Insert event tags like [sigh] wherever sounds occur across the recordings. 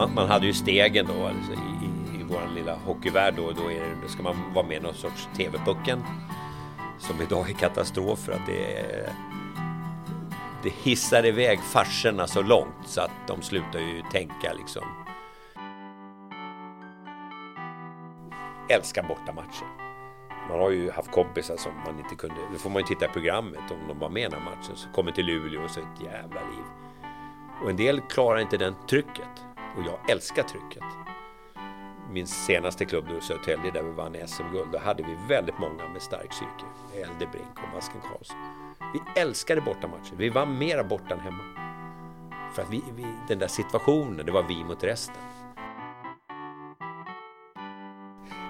Man, man hade ju stegen då alltså, i, i, i vår lilla hockeyvärld då, då, är det, då ska man vara med i någon sorts TV-pucken som idag är katastrof för att det är, det hissar iväg farserna så långt så att de slutar ju tänka liksom. Älskar bortamatcher. Man har ju haft kompisar som man inte kunde, då får man ju titta i programmet om de var med i den här matchen, så kommer till Luleå och så ett jävla liv. Och en del klarar inte den trycket. Och jag älskar trycket. Min senaste klubb nu, Södertälje, där vi vann SM-guld, då hade vi väldigt många med stark psyke. Eldebrink och Masken Karlsson. Vi älskade bortamatcher. Vi vann mera borta än hemma. För att vi, vi, den där situationen, det var vi mot resten.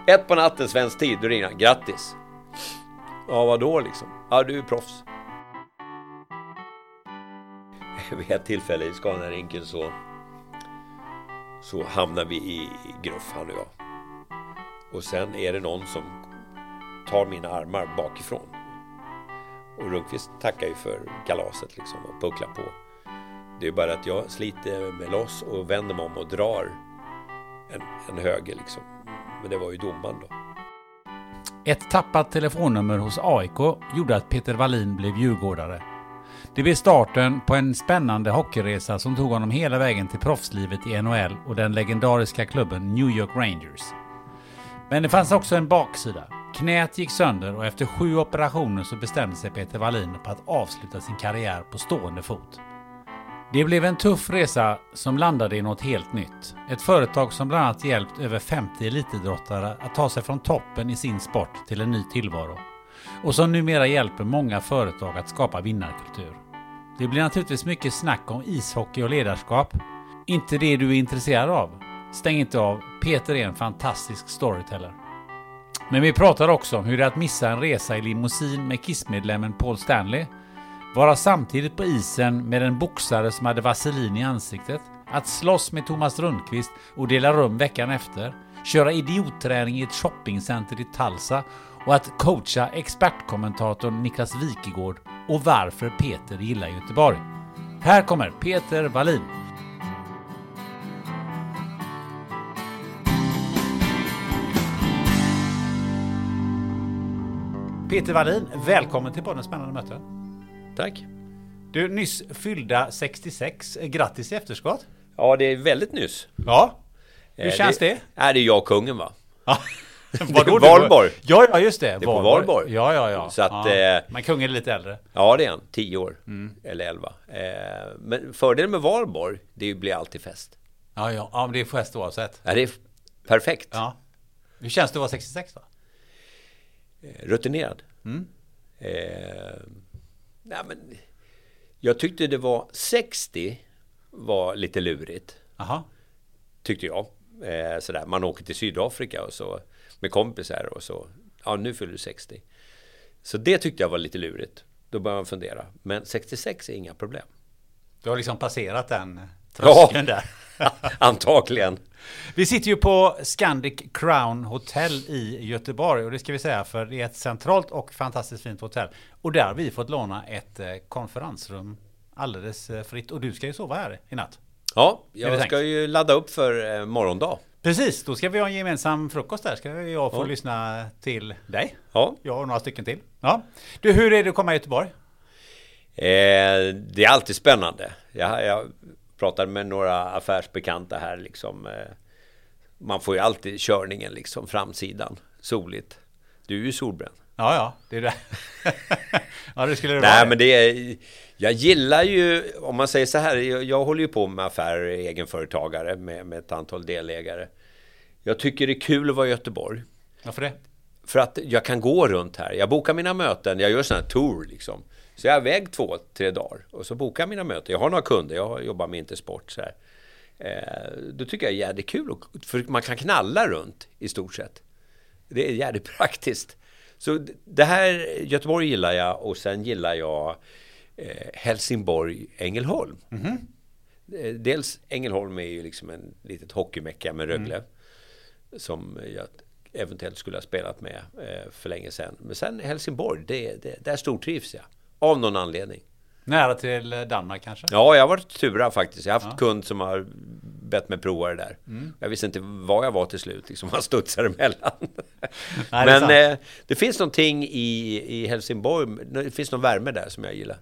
Ett på natten svensk tid, då ringer han. Grattis! Ja, vadå liksom? Ja, du är proffs. [laughs] Vid ett tillfälle i Scanarinken så så hamnar vi i gruff han och jag. Och sen är det någon som tar mina armar bakifrån. Och Rundqvist tackar ju för kalaset liksom och pucklar på. Det är bara att jag sliter mig loss och vänder mig om och drar en, en höger liksom. Men det var ju domaren då. Ett tappat telefonnummer hos AIK gjorde att Peter Wallin blev djurgårdare. Det blev starten på en spännande hockeyresa som tog honom hela vägen till proffslivet i NHL och den legendariska klubben New York Rangers. Men det fanns också en baksida. Knät gick sönder och efter sju operationer så bestämde sig Peter Wallin på att avsluta sin karriär på stående fot. Det blev en tuff resa som landade i något helt nytt. Ett företag som bland annat hjälpt över 50 elitidrottare att ta sig från toppen i sin sport till en ny tillvaro och som numera hjälper många företag att skapa vinnarkultur. Det blir naturligtvis mycket snack om ishockey och ledarskap. Inte det du är intresserad av? Stäng inte av, Peter är en fantastisk storyteller. Men vi pratar också om hur det är att missa en resa i limousin med Kiss-medlemmen Paul Stanley, vara samtidigt på isen med en boxare som hade vaselin i ansiktet, att slåss med Thomas Rundqvist och dela rum veckan efter, köra idiotträning i ett shoppingcenter i Talsa och att coacha expertkommentatorn Niklas Wikegård och varför Peter gillar Göteborg. Här kommer Peter Wallin. Peter Wallin, välkommen till podden Spännande möten. Tack! Du, nyss fyllda 66. Grattis i efterskott! Ja, det är väldigt nyss. Ja. Hur Eh, känns det? Det är jag kungen va? [laughs] Vadå, Valborg. Ja, ja, just det. Det är på Valborg. Ja, ja, ja. Så att, ja. eh, Men kungen är lite äldre. Ja, det är han. 10 år. Mm. Eller 11. Eh, men fördelen med Valborg, det blir alltid fest. Ja, ja, ja men det är fest oavsett. Ja, det är perfekt. Ja. Hur känns det att vara 66 då? Eh, Rutinerad. Mm. Eh, nej, men jag tyckte det var 60 var lite lurigt. Aha. Tyckte jag. Eh, sådär. Man åker till Sydafrika och så med kompisar och så. Ja, nu fyller du 60. Så det tyckte jag var lite lurigt. Då började man fundera. Men 66 är inga problem. Du har liksom passerat den tröskeln där. [laughs] Antagligen. Vi sitter ju på Scandic Crown Hotel i Göteborg och det ska vi säga för det är ett centralt och fantastiskt fint hotell. Och där har vi fått låna ett eh, konferensrum alldeles eh, fritt och du ska ju sova här i natt. Ja, jag ska ju ladda upp för eh, morgondag. Precis, då ska vi ha en gemensam frukost där. Ska jag få Ja. lyssna till dig. Ja, Jag och några stycken till. Ja. Du, hur är det att komma i Göteborg? Eh, det är alltid spännande. Jag, jag pratade med några affärsbekanta här liksom. Eh, man får ju alltid körningen liksom, framsidan, soligt. Du är ju solbränd. Ja, ja, det är det. [laughs] ja, det skulle det Nej, vara. men det är... Jag gillar ju, om man säger så här, jag, jag håller ju på med affärer, egenföretagare med, med ett antal delägare. Jag tycker det är kul att vara i Göteborg. Varför det? För att jag kan gå runt här. Jag bokar mina möten, jag gör sådana här tour liksom. Så jag är iväg två, tre dagar och så bokar jag mina möten. Jag har några kunder, jag jobbar med Intersport så här. Eh, då tycker jag det är jävligt kul, och- för man kan knalla runt i stort sett. Det är jävligt [laughs] praktiskt. Så det här, Göteborg gillar jag och sen gillar jag eh, Helsingborg, Ängelholm. Eh, Dels Ängelholm är ju liksom en litet hockeymecka med Rögle. Som jag eventuellt skulle ha spelat med eh, för länge sedan. Men sen Helsingborg, det, det, där stortrivs jag. Av någon anledning. Nära till Danmark kanske? Ja, jag har varit tura faktiskt. Jag har haft kund som har bett mig prova det där. Jag visste inte vad jag var till slut, liksom. Man studsar emellan. [laughs] det är Men sant. eh, det finns någonting i, i Helsingborg, det finns någon värme där som jag gillar.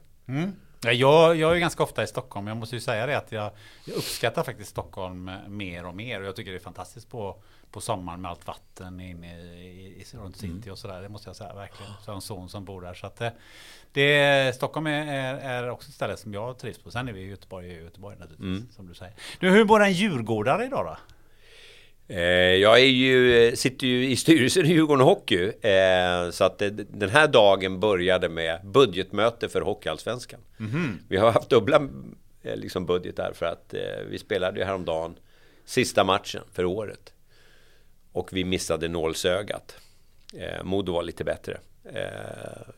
Ja, jag, jag är ganska ofta i Stockholm. Jag måste ju säga det att jag, jag uppskattar faktiskt Stockholm eh, mer och mer. Och jag tycker det är fantastiskt på, på sommaren med allt vatten inne i, i, runt city och sådär. Det måste jag säga verkligen. Så jag har en son som bor där. Så att det, det, Stockholm är, är, är också ett ställe som jag trivs på. Sen är vi i Göteborg, i Göteborg naturligtvis. Som du säger. Du, hur mår en djurgårdare idag då? Eh, jag är ju, sitter ju i styrelsen i Djurgården Hockey. Eh, så att den här dagen började med budgetmöte för Hockeyallsvenskan. Vi har haft dubbla eh, liksom budgetar för att eh, vi spelade ju häromdagen sista matchen för året. Och vi missade nålsögat. Eh, Modo var lite bättre. Eh,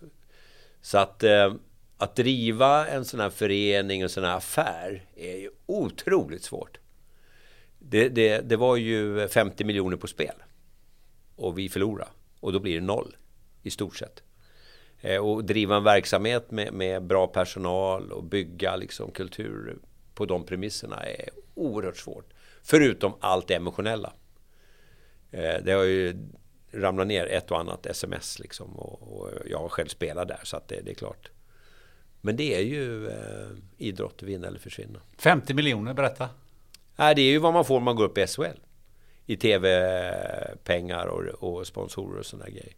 så att, eh, att driva en sån här förening, en sån här affär är ju otroligt svårt. Det, det, det var ju 50 miljoner på spel. Och vi förlorade. Och då blir det noll i stort sett. Eh, och driva en verksamhet med, med bra personal och bygga liksom kultur på de premisserna är oerhört svårt. Förutom allt det emotionella. Eh, det har ju ramlat ner ett och annat sms liksom. Och, och jag har själv spelat där så att det, det är klart. Men det är ju eh, idrott, vinna eller försvinna. 50 miljoner, berätta. Nej, det är ju vad man får om man går upp i SHL. I tv-pengar och, och sponsorer och sådana grejer.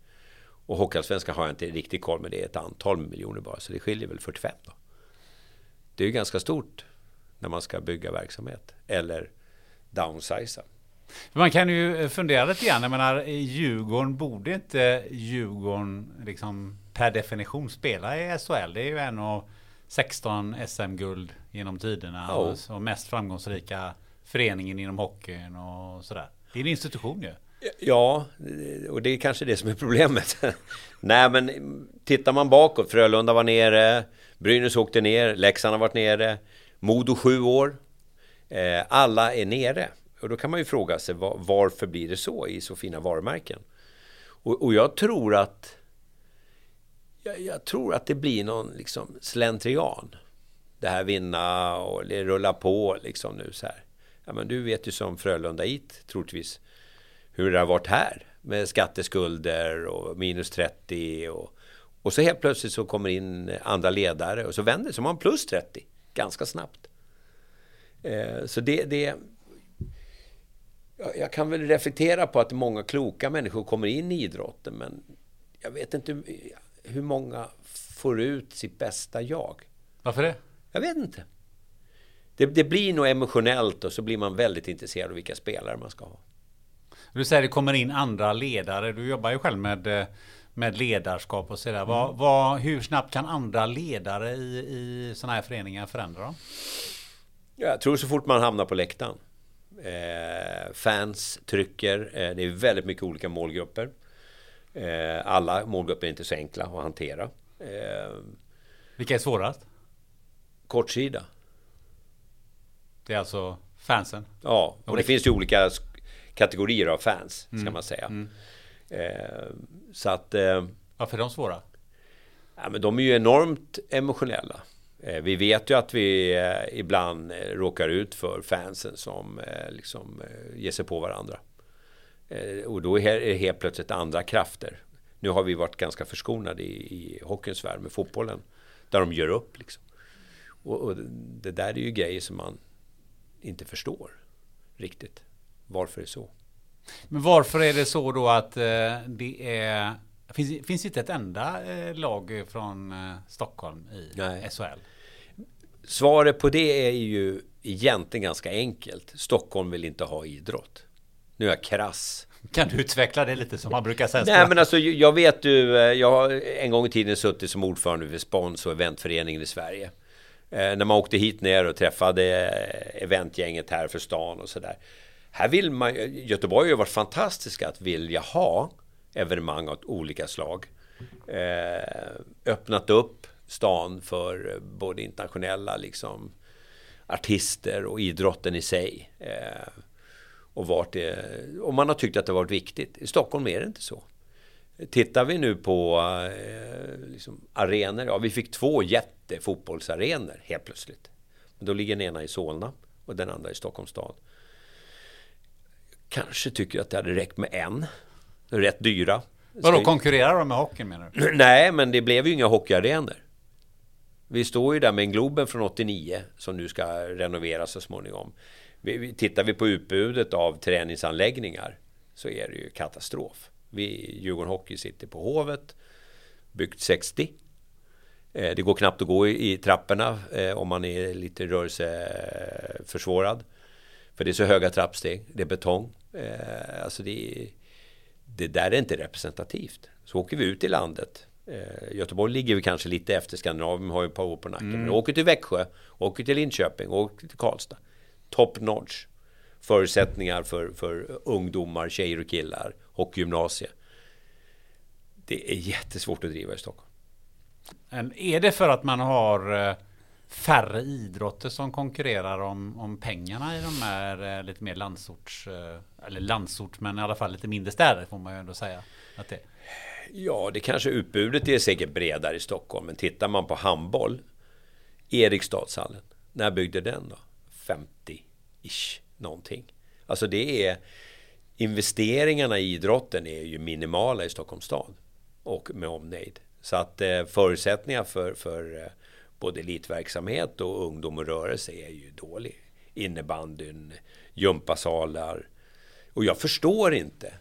Och Hockeyallsvenskan har jag inte riktigt koll med. Det är ett antal miljoner bara. Så det skiljer väl 45 då. Det är ju ganska stort när man ska bygga verksamhet. Eller downsiza. Man kan ju fundera lite grann. Jag menar, Djurgården borde inte Djurgården liksom per definition spela i SHL. Det är ju en av 16 SM-guld genom tiderna Ja. och mest framgångsrika föreningen inom hockeyn och sådär. Det är en institution ju. Ja, och det är kanske det som är problemet. [laughs] Nej, men tittar man bakåt. Frölunda var nere. Brynäs åkte ner. Leksand har varit nere. Modo sju år. Eh, alla är nere. Och då kan man ju fråga sig varför blir det så i så fina varumärken? Och, och jag tror att jag, jag tror att det blir någon liksom slentrian. Det här vinna och det rulla på liksom nu så här. Ja, men du vet ju som Frölunda IT troligtvis hur det har varit här med skatteskulder och minus 30 och, och så helt plötsligt så kommer in andra ledare och så vänder det så man plus 30 ganska snabbt. Eh, så det, det jag, jag kan väl reflektera på att många kloka människor kommer in i idrotten men jag vet inte hur, hur många får ut sitt bästa jag. Varför det? Jag vet inte. Det, det blir nog emotionellt och så blir man väldigt intresserad av vilka spelare man ska ha. Du säger det kommer in andra ledare. Du jobbar ju själv med, eh, med ledarskap och sådär. Vad, vad, hur snabbt kan andra ledare i, i sådana här föreningar förändra dem? Jag tror så fort man hamnar på läktaren. Eh, fans trycker. Eh, det är väldigt mycket olika målgrupper. Eh, alla målgrupper är inte så enkla att hantera. Eh, Vilka är svårast? kortsida. Det är alltså fansen. Ja, och det finns ju olika kategorier av fans, ska man säga. Eh, så att... Eh, Varför är de svåra? Ja, men de är ju enormt emotionella. Eh, Vi vet ju att vi eh, ibland eh, råkar ut för fansen som eh, liksom ger sig på varandra. Och då är det helt plötsligt andra krafter. Nu har vi varit ganska förskonade i, i hockeyns värld med fotbollen. Där de gör upp liksom. Och, och det där är ju grejer som man inte förstår riktigt. Varför det är så. Men varför är det så då att eh, det är... Finns, finns inte ett enda eh, lag från eh, Stockholm i Nej. SHL? Svaret på det är ju egentligen ganska enkelt. Stockholm vill inte ha idrott. Nu är jag krass. Kan du utveckla det lite som man brukar säga? Nej men alltså jag vet eh, jag har en gång i tiden suttit som ordförande vid Spons och eventföreningen i Sverige. Eh, när man åkte hit ner och träffade eh, eventgänget här för stan och sådär. Här vill man, Göteborg har ju varit fantastiska att vilja ha evenemang av olika slag. Eh, öppnat upp stan för eh, både internationella liksom artister och idrotten i sig. Eh, och, vart det, och man har tyckt att det varit viktigt. I Stockholm är det inte så. Tittar vi nu på eh, liksom arenor, ja vi fick två jättefotbollsarenor helt plötsligt. Men då ligger den ena i Solna och den andra i Stockholms stad. Kanske tycker att det hade räckt med en. Rätt dyra. Vadå, konkurrerar de med hockeyn menar du? [clears throat] Nej, men det blev ju inga hockeyarenor. Vi står ju där med en Globen från 89 som nu ska renoveras så småningom. tittar vi på utbudet av träningsanläggningar så är det ju katastrof. Vi, Djurgården Hockey sitter på Hovet, byggt 60. Eh, det går knappt att gå i, trapporna eh, om man är lite rörelseförsvårad. För det är så höga trappsteg, det är betong. Eh, alltså det, det där är inte representativt. Så åker vi ut i landet. Göteborg ligger vi kanske lite efter Skandinavien, har ju ett par år på nacken. Mm. Men åker till Växjö, åker till Linköping, åker till Karlstad. Top notch förutsättningar för, för ungdomar, tjejer och killar, hockeygymnasie. Det är jättesvårt att driva i Stockholm. Är det för att man har eh, färre idrotter som konkurrerar om, om pengarna i de här eh, lite mer landsorts, eh, eller landsort, men i alla fall lite mindre städer får man ju ändå säga. Att det. Ja, det kanske utbudet är säkert bredare i Stockholm, men tittar man på handboll, Eriksdalshallen, när byggde den då? 50-ish någonting. Alltså det är investeringarna i idrotten är ju minimala i Stockholms stad och med omnejd. Så att eh, förutsättningar för, för eh, både elitverksamhet och ungdom och rörelse är ju dålig. Innebandyn, gympasalar. Och jag förstår inte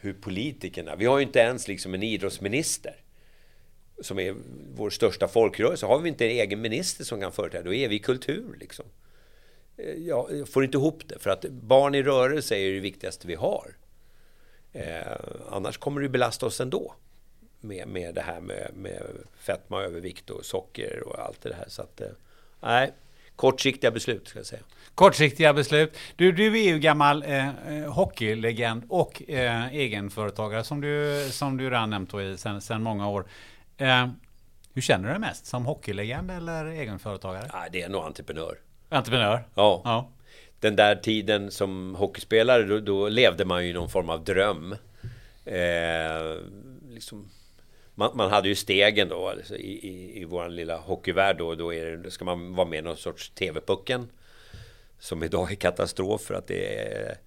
hur politikerna, vi har ju inte ens liksom en idrottsminister som är vår största folkrörelse. Har vi inte en egen minister som kan företräda, då är vi kultur liksom. Eh, jag får inte ihop det. För att barn i rörelse är det viktigaste vi har. Eh, annars kommer det belasta oss ändå. Med, med det här med, med fetma, övervikt och socker och allt det här. Så att, eh, nej, kortsiktiga beslut ska jag säga. Kortsiktiga beslut. Du, du är ju gammal eh, eh hockeylegend och egenföretagare som du, som du redan nämnt i sen, sen många år. Hur känner du dig mest? Som hockeylegend eller egenföretagare? Ja, det är nog entreprenör. Entreprenör? Ja. ja. Den där tiden som hockeyspelare, då, då levde man ju någon form av dröm. Eh, liksom, man, man, hade ju stegen då alltså, i, i, i vår lilla hockeyvärld. Då, då, det, ska man vara med i någon sorts TV-pucken. Som idag är katastrof för att det är,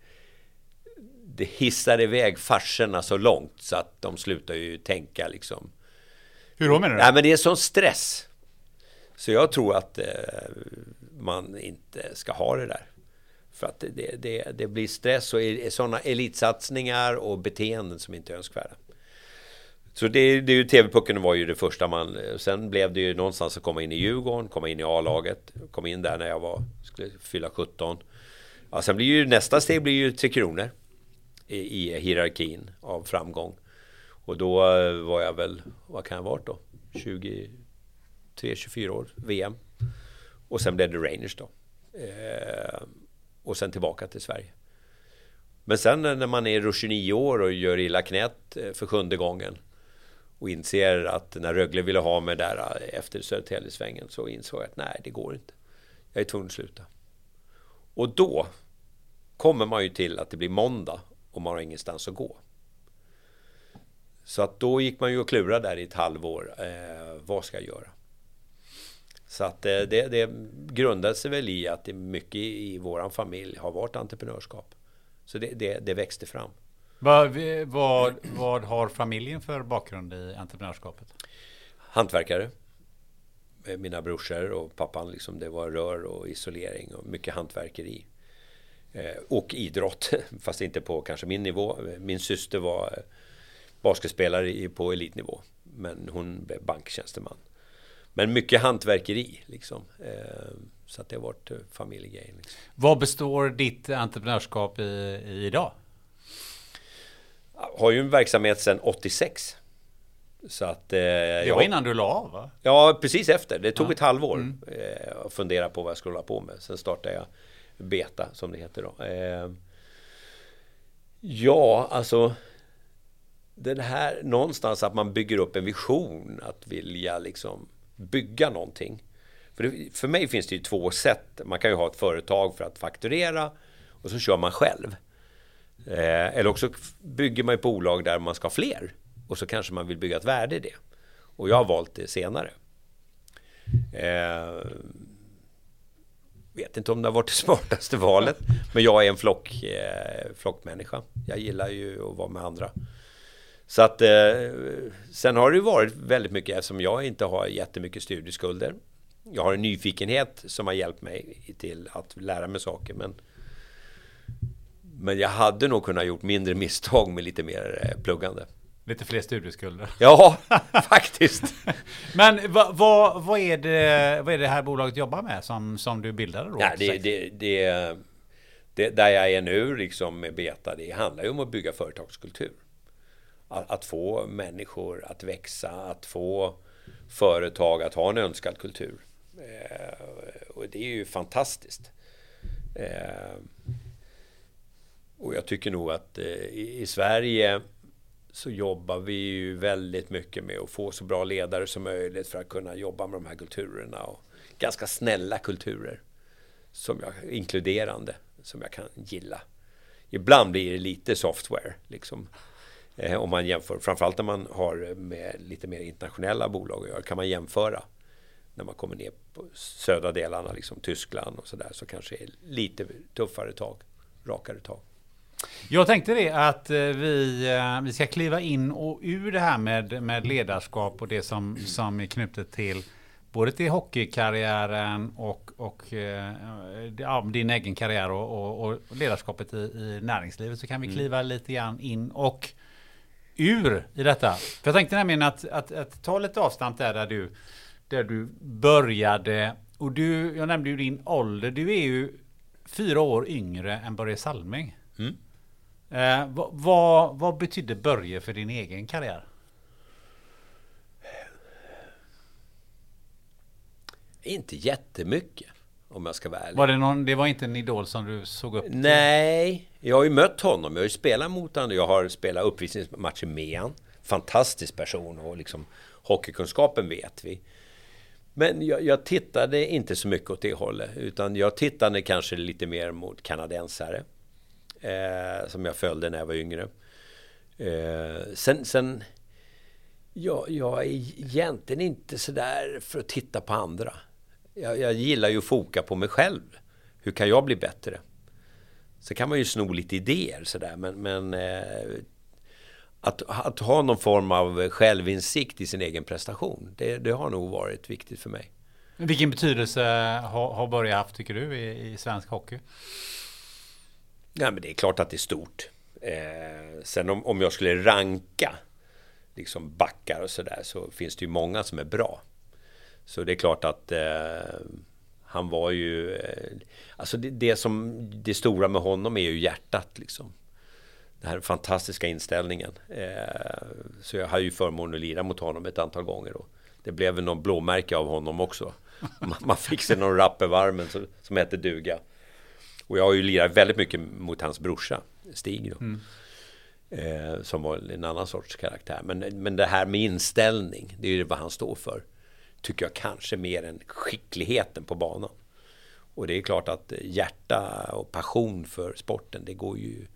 det hissar iväg farserna så långt så att de slutar ju tänka liksom. Hur då menar du? Nej men det är sån stress. Så jag tror att eh, man inte ska ha det där. För att det, det, det blir stress och sådana elitsatsningar och beteenden som inte är önskvärda. Så det, det är ju TV-pucken var ju det första man... Sen blev det ju någonstans att komma in i Djurgården, komma in i A-laget. Kom in där när jag var, skulle fylla 17. Ja, sen blir ju nästa steg blir ju Tre Kronor. I, I hierarkin av framgång. Och då eh, var jag väl, vad kan jag ha varit då? 23-24 år, VM. Och sen blev det Rangers då. Eh, och sen tillbaka till Sverige. Men sen när man är 29 år och gör illa knät eh, för sjunde gången och inser att när Rögle ville ha mig där eh, efter Södertäljesvängen så insåg jag att nej, det går inte. Jag är tvungen att sluta. Och då kommer man ju till att det blir måndag och man har ingenstans att gå. Så att då gick man ju och klurade där i ett halvår. Eh, vad ska jag göra? Så att eh, det, det grundade sig väl i att det mycket i våran familj har varit entreprenörskap. Så det, det, det växte fram. Vad, vad, vad har familjen för bakgrund i entreprenörskapet? Hantverkare. Eh, mina brorsor och pappan, liksom, det var rör och isolering och mycket hantverkeri. Eh, och idrott, [laughs] fast inte på kanske min nivå. Min syster var basketspelare på elitnivå, men hon blev banktjänsteman. Men mycket hantverkeri liksom. Så att det har varit familjegrejen. Liksom. Vad består ditt entreprenörskap i, i idag? Jag har ju en verksamhet sedan 86. Så att, eh, det var innan du la av va? Ja, precis efter. Det tog ja. ett halvår mm. eh, att fundera på vad jag skulle hålla på med. Sen startade jag Beta som det heter då. Eh, ja, alltså den här någonstans att man bygger upp en vision att vilja liksom bygga någonting. För, det, för mig finns det ju två sätt. Man kan ju ha ett företag för att fakturera och så kör man själv. Eh, eller också bygger man ett bolag där man ska ha fler. Och så kanske man vill bygga ett värde i det. Och jag har valt det senare. Eh, vet inte om det har varit det smartaste valet. Men jag är en flock, eh, flockmänniska. Jag gillar ju att vara med andra. Så att eh, sen har det varit väldigt mycket eftersom jag inte har jättemycket studieskulder. Jag har en nyfikenhet som har hjälpt mig till att lära mig saker. Men, men jag hade nog kunnat gjort mindre misstag med lite mer eh, pluggande. Lite fler studieskulder. Ja, [laughs] faktiskt. Men vad, vad, vad, är det, vad är det här bolaget jobbar med som, som du bildade då? Ja, det, det, det, det, där jag är nu, liksom med Beta, det handlar ju om att bygga företagskultur. Att, att, få människor att växa, att få företag att ha en önskad kultur. Eh, och det är ju fantastiskt. Eh, och jag tycker nog att eh, i, i Sverige så jobbar vi ju väldigt mycket med att få så bra ledare som möjligt för att kunna jobba med de här kulturerna. Och ganska snälla kulturer. Som jag, inkluderande, som jag kan gilla. Ibland blir det lite software, liksom. Eh, om man jämför, framförallt när man har med lite mer internationella bolag att göra, kan man jämföra. När man kommer ner på södra delarna, liksom Tyskland och sådär, så kanske det är lite tuffare tag, rakare tag. Jag tänkte det att eh, vi, eh, vi ska kliva in och ur det här med, med ledarskap och det som, som är knutet till både till hockeykarriären och, och eh, ja, din egen karriär och, och, och ledarskapet i, i, näringslivet så kan vi mm. kliva mm. lite grann in och ur i detta. För jag tänkte nämligen att, att, att ta lite avstamp där, där du, där du började. Och du, jag nämnde ju din ålder. Du är ju fyra år yngre än Börje Salming. Mm. Eh, vad, vad, vad betydde Börje för din egen karriär? Inte jättemycket. Om jag ska vara ärlig. Var det, någon, det var inte en idol som du såg upp till? Nej, jag har ju mött honom. Jag har ju spelat mot honom. Jag har spelat uppvisningsmatcher med honom. Fantastisk person och liksom hockeykunskapen vet vi. Men jag, jag, tittade inte så mycket åt det hållet. Utan jag tittade kanske lite mer mot kanadensare eh, som jag följde när jag var yngre. Eh, sen, sen jag, jag är egentligen inte sådär för att titta på andra. Jag, jag gillar ju att foka på mig själv. Hur kan jag bli bättre? Så kan man ju sno lite idéer sådär, men, men eh, att, att, ha någon form av självinsikt i sin egen prestation, det, det har nog varit viktigt för mig. Vilken betydelse har, har Börje haft, tycker du, i, i svensk hockey? Ja, men det är klart att det är stort. Eh, sen om, om jag skulle ranka liksom backar och sådär så finns det ju många som är bra. Så det är klart att eh, han var ju... Eh, alltså det, det, som... Det stora med honom är ju hjärtat liksom. Den här fantastiska inställningen. Eh, så jag har ju förmånen att lira mot honom ett antal gånger. Och det blev väl någon blåmärke av honom också. [laughs] Man, man fick sig någon rapp i varmen som, som hette duga. Och jag har ju lirat väldigt mycket mot hans brorsa Stig då. Mm. Eh, som var en annan sorts karaktär. Men, men det här med inställning, det är ju vad han står för. Tycker jag kanske mer än skickligheten på banan. Och det är klart att hjärta och passion för sporten, det går ju...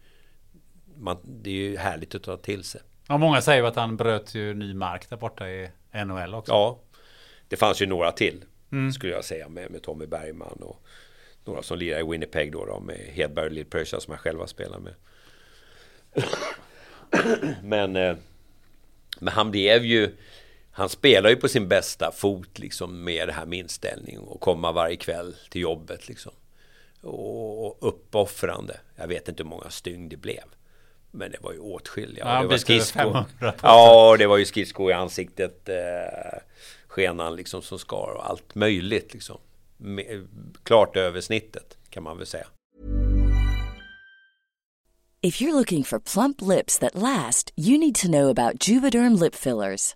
Man, det är ju härligt att ta till sig. Ja, många säger att han bröt ju ny mark där borta i NHL också. Ja, det fanns ju några till, mm. skulle jag säga, med, med Tommy Bergman och några som lirar i Winnipeg då, då med Hedberg och Lill-Pröjsa som jag själva spelar med. [coughs] men, eh, men han blev ju han spelar ju på sin bästa fot liksom med det här med inställning och komma varje kväll till jobbet liksom. Och uppoffrande. Jag vet inte hur många stygn det blev. Men det var ju åtskilliga. Ja, det var skridsko. 500. Ja, det var ju skridsko i ansiktet. Eh, skenan liksom som skar och allt möjligt liksom. Med, klart över snittet kan man väl säga. If you're looking for plump lips that last, you need to know about Juvederm lip fillers.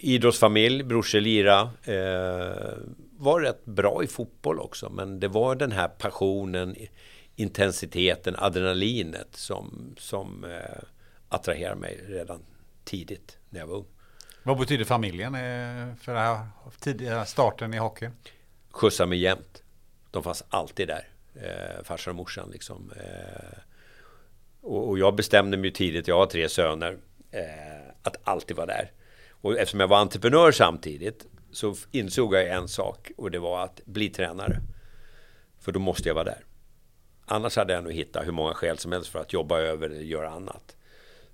Idrottsfamilj, brorsor lira. Eh, var rätt bra i fotboll också, men det var den här passionen, intensiteten, adrenalinet som, som eh, attraherade mig redan tidigt när jag var ung. Vad betyder familjen eh, för den här tidiga starten i hockey? Skjutsade mig jämt. De fanns alltid där. Eh, farsan och morsan liksom. Eh, och, och, jag bestämde mig tidigt, jag har tre söner, eh, att alltid vara där. Och eftersom jag var entreprenör samtidigt så insåg jag en sak och det var att bli tränare. För då måste jag vara där. Annars hade jag nog hittat hur många skäl som helst för att jobba över eller göra annat.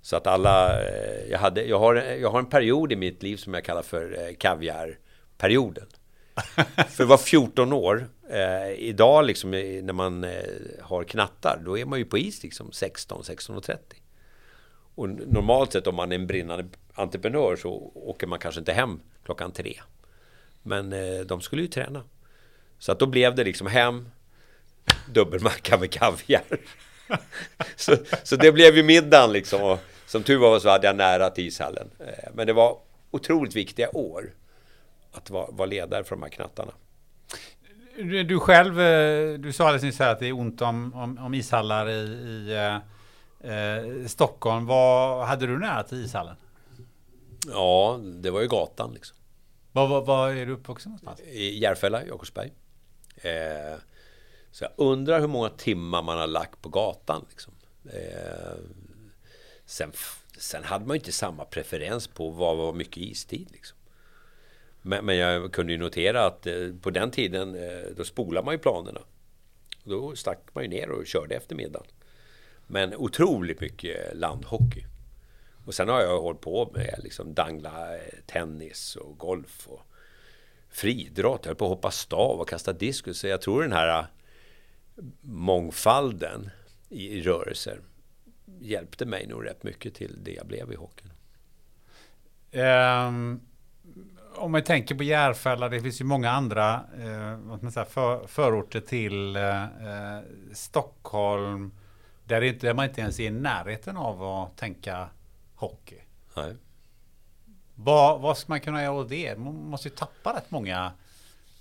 Så att alla, eh, jag, hade, jag, har, jag har en period i mitt liv som jag kallar för eh, kaviarperioden. [laughs] för var 14 år. Eh, idag liksom när man eh, har knattar, då är man ju på is liksom 16, 16.30. Och normalt sett om man är en brinnande entreprenör så åker man kanske inte hem klockan tre. Men eh, de skulle ju träna. Så att då blev det liksom hem, dubbelmacka med kaviar. [laughs] så, så det blev ju middagen liksom. Och som tur var så hade jag nära till ishallen. Eh, men det var otroligt viktiga år att vara, vara ledare för de här knattarna. Du själv, eh, du sa alldeles nyss här att det är ont om, om, om ishallar i, i eh, eh, Stockholm. Vad hade du nära till ishallen? Ja, det var ju gatan liksom. Var, var, var är du uppvuxen någonstans? I Järfälla, Jakobsberg. Eh, så jag undrar hur många timmar man har lagt på gatan. Liksom. Eh, sen, sen hade man ju inte samma preferens på vad var mycket istid. Liksom. Men, men, jag kunde ju notera att eh, på den tiden eh, då spolade man ju planerna. Då stack man ju ner och körde eftermiddagen. Men otroligt mycket landhockey. Och sen har jag hållit på med liksom dangla eh, tennis och golf och friidrott. Jag höll på att hoppa stav och kasta diskus. Så jag tror den här eh, mångfalden i, rörelser hjälpte mig nog rätt mycket till det jag blev i hockeyn. Um, om man tänker på Järfälla, det finns ju många andra uh, vad man säga, för, förorter till uh, Stockholm där, det inte, där man inte ens är i närheten av att tänka hockey. Nej. Vad, vad ska man kunna göra åt det? Man måste ju tappa rätt många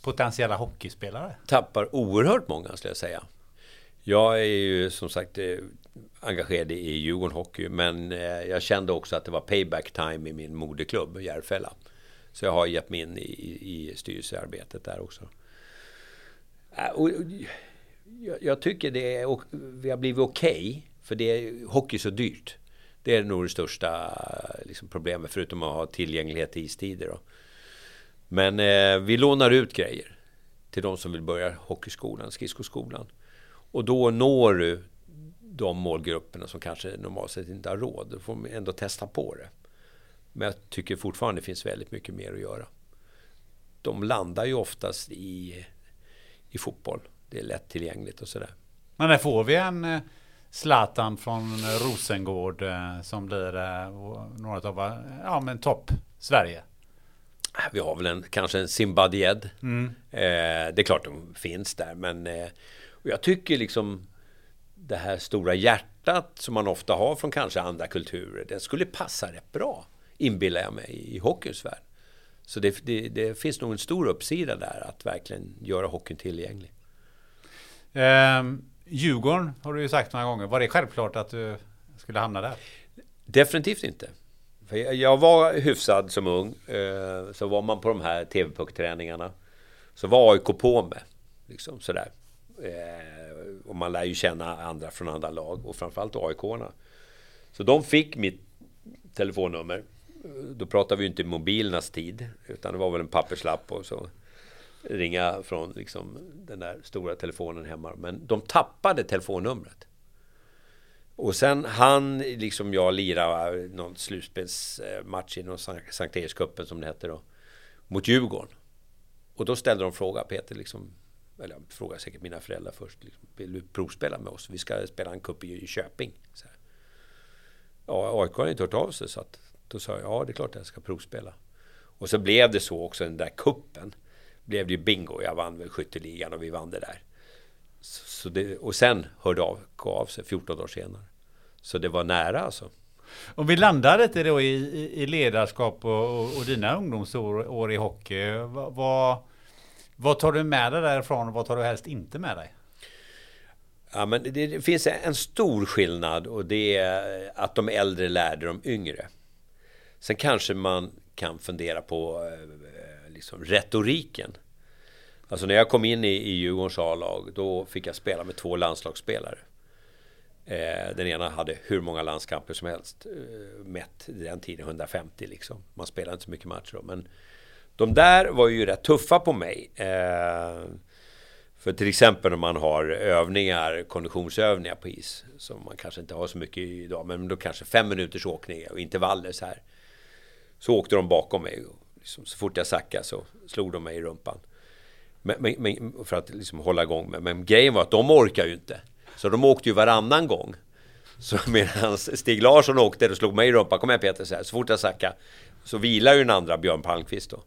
potentiella hockeyspelare. Tappar oerhört många skulle jag säga. Jag är ju som sagt eh, engagerad i Djurgården Hockey, men eh, jag kände också att det var payback time i min moderklubb Järfälla. Så jag har gett mig in i, i styrelsearbetet där också. Äh, och, jag, jag tycker det är, vi har blivit okej, okay, för det är, hockey är så dyrt. Det är nog det största liksom, problemet, förutom att ha tillgänglighet till istider. Då. Men eh, vi lånar ut grejer till de som vill börja hockeyskolan, skridskoskolan. Och då når du de målgrupperna som kanske normalt sett inte har råd. Då får man ändå testa på det. Men jag tycker fortfarande det finns väldigt mycket mer att göra. De landar ju oftast i, i fotboll. Det är lättillgängligt och sådär. Men när får vi en eh, Zlatan från Rosengård eh, som blir eh, några av ja, men topp Sverige? Vi har väl en, kanske en Zimbabwe. Mm. Eh, det är klart de finns där, men eh, jag tycker liksom det här stora hjärtat som man ofta har från kanske andra kulturer, det skulle passa rätt bra, inbillar jag mig, i hockeyns värld. Så det, det, det, finns nog en stor uppsida där att verkligen göra hockeyn tillgänglig. Eh, Djurgården har du ju sagt några gånger. Var det självklart att du skulle hamna där? Definitivt inte. För jag var hyfsad som ung. Eh, så var man på de här TV-puckträningarna. Så var AIK på med. Liksom sådär. Eh, och man lär ju känna andra från andra lag och framförallt AIK-arna. Så de fick mitt telefonnummer. Då pratade vi ju inte mobilernas tid, utan det var väl en papperslapp och så ringa från liksom den där stora telefonen hemma. Men de tappade telefonnumret. Och sen han, liksom jag, lira någon slutspelsmatch i någon Sankt Erikscupen som det hette då. Mot Djurgården. Och då ställde de fråga, Peter, liksom, eller jag frågade säkert mina föräldrar först. Liksom, vill du provspela med oss? Vi ska spela en cup i, i Köping. Så här. Ja, AIK har inte hört av sig så att då sa jag, ja det är klart jag ska provspela. Och så blev det så också, den där kuppen blev det ju bingo. Jag vann väl skytteligan och vi vann det där. Så det, och sen hörde av, av sig 14 dagar senare. Så det var nära alltså. Om vi landar lite då i, i ledarskap och, och, och dina ungdomsår år i hockey. Vad, vad tar du med dig därifrån och vad tar du helst inte med dig? Ja, men det, det, finns en stor skillnad och det är att de äldre lärde de yngre. Sen kanske man kan fundera på eh, liksom, retoriken. Alltså när jag kom in i, i Djurgårdens A-lag då fick jag spela med två landslagsspelare. Eh, den ena hade hur många landskamper som helst. Eh, mätt i den tiden 150 liksom. Man spelade inte så mycket matcher då. Men de där var ju rätt tuffa på mig. Eh, för till exempel när man har övningar, konditionsövningar på is. Som man kanske inte har så mycket idag. Men då kanske fem minuters åkning och intervaller så här. Så åkte de bakom mig. Liksom, så fort jag sackade så slog de mig i rumpan. Men, men, men, för att liksom hålla igång med. Men grejen var att de orkar ju inte. Så de åkte ju varannan gång. Så [laughs] medan Stig Larsson åkte och slog mig i rumpan, kom igen Peter, så, här, så fort jag sackade. Så vilar ju den andra Björn Palmqvist då.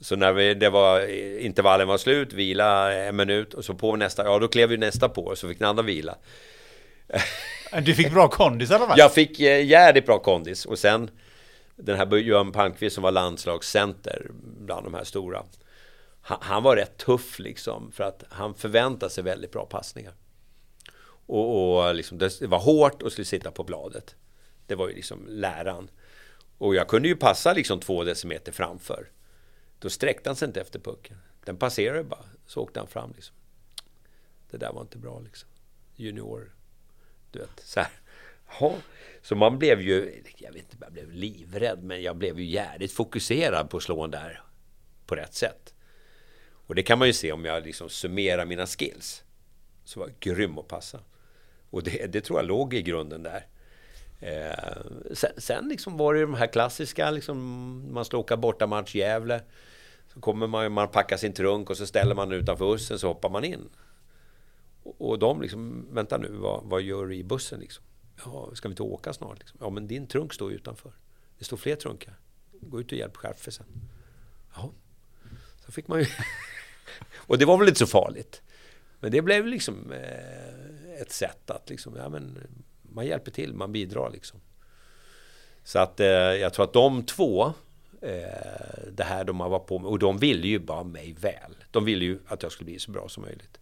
Så när vi, det var, intervallen var slut, vila en minut och så på nästa, ja då klev ju nästa på och så fick den andra vila. Du fick bra kondis i alla fall? Jag fick eh, jävligt bra kondis och sen den här Johan Palmqvist som var landslagscenter bland de här stora. Han, han var rätt tuff liksom för att han förväntade sig väldigt bra passningar. Och, och liksom, det var hårt och skulle sitta på bladet. Det var ju liksom läran. Och jag kunde ju passa liksom två decimeter framför. Då sträckte han sig inte efter pucken. Den passerade bara. Så åkte han fram liksom. Det där var inte bra liksom. Junior. Du vet, så här. Ja. Så man blev ju, jag vet inte, jag blev livrädd, men jag blev ju jävligt fokuserad på att slå den där på rätt sätt. Och det kan man ju se om jag liksom summerar mina skills. Så var jag grym att passa. Och det, det tror jag låg i grunden där. Eh, sen, sen liksom var det de här klassiska, liksom, man ska åka bortamatch Gävle. Så kommer man, man packar sin trunk och så ställer man utanför bussen så hoppar man in. Och, och de liksom, vänta nu, vad, vad gör du i bussen liksom? Ja, ska vi inte åka snart? Liksom? Ja, men din trunk står utanför. Det står fler trunkar. Gå ut och hjälp Skärfe sen. Ja. Så fick man ju... [laughs] och det var väl inte så farligt. Men det blev liksom eh, ett sätt att liksom, ja men man hjälper till, man bidrar liksom. Så att eh, jag tror att de två, eh, det här de har varit på med, och de ville ju bara mig väl. De ville ju att jag skulle bli så bra som möjligt.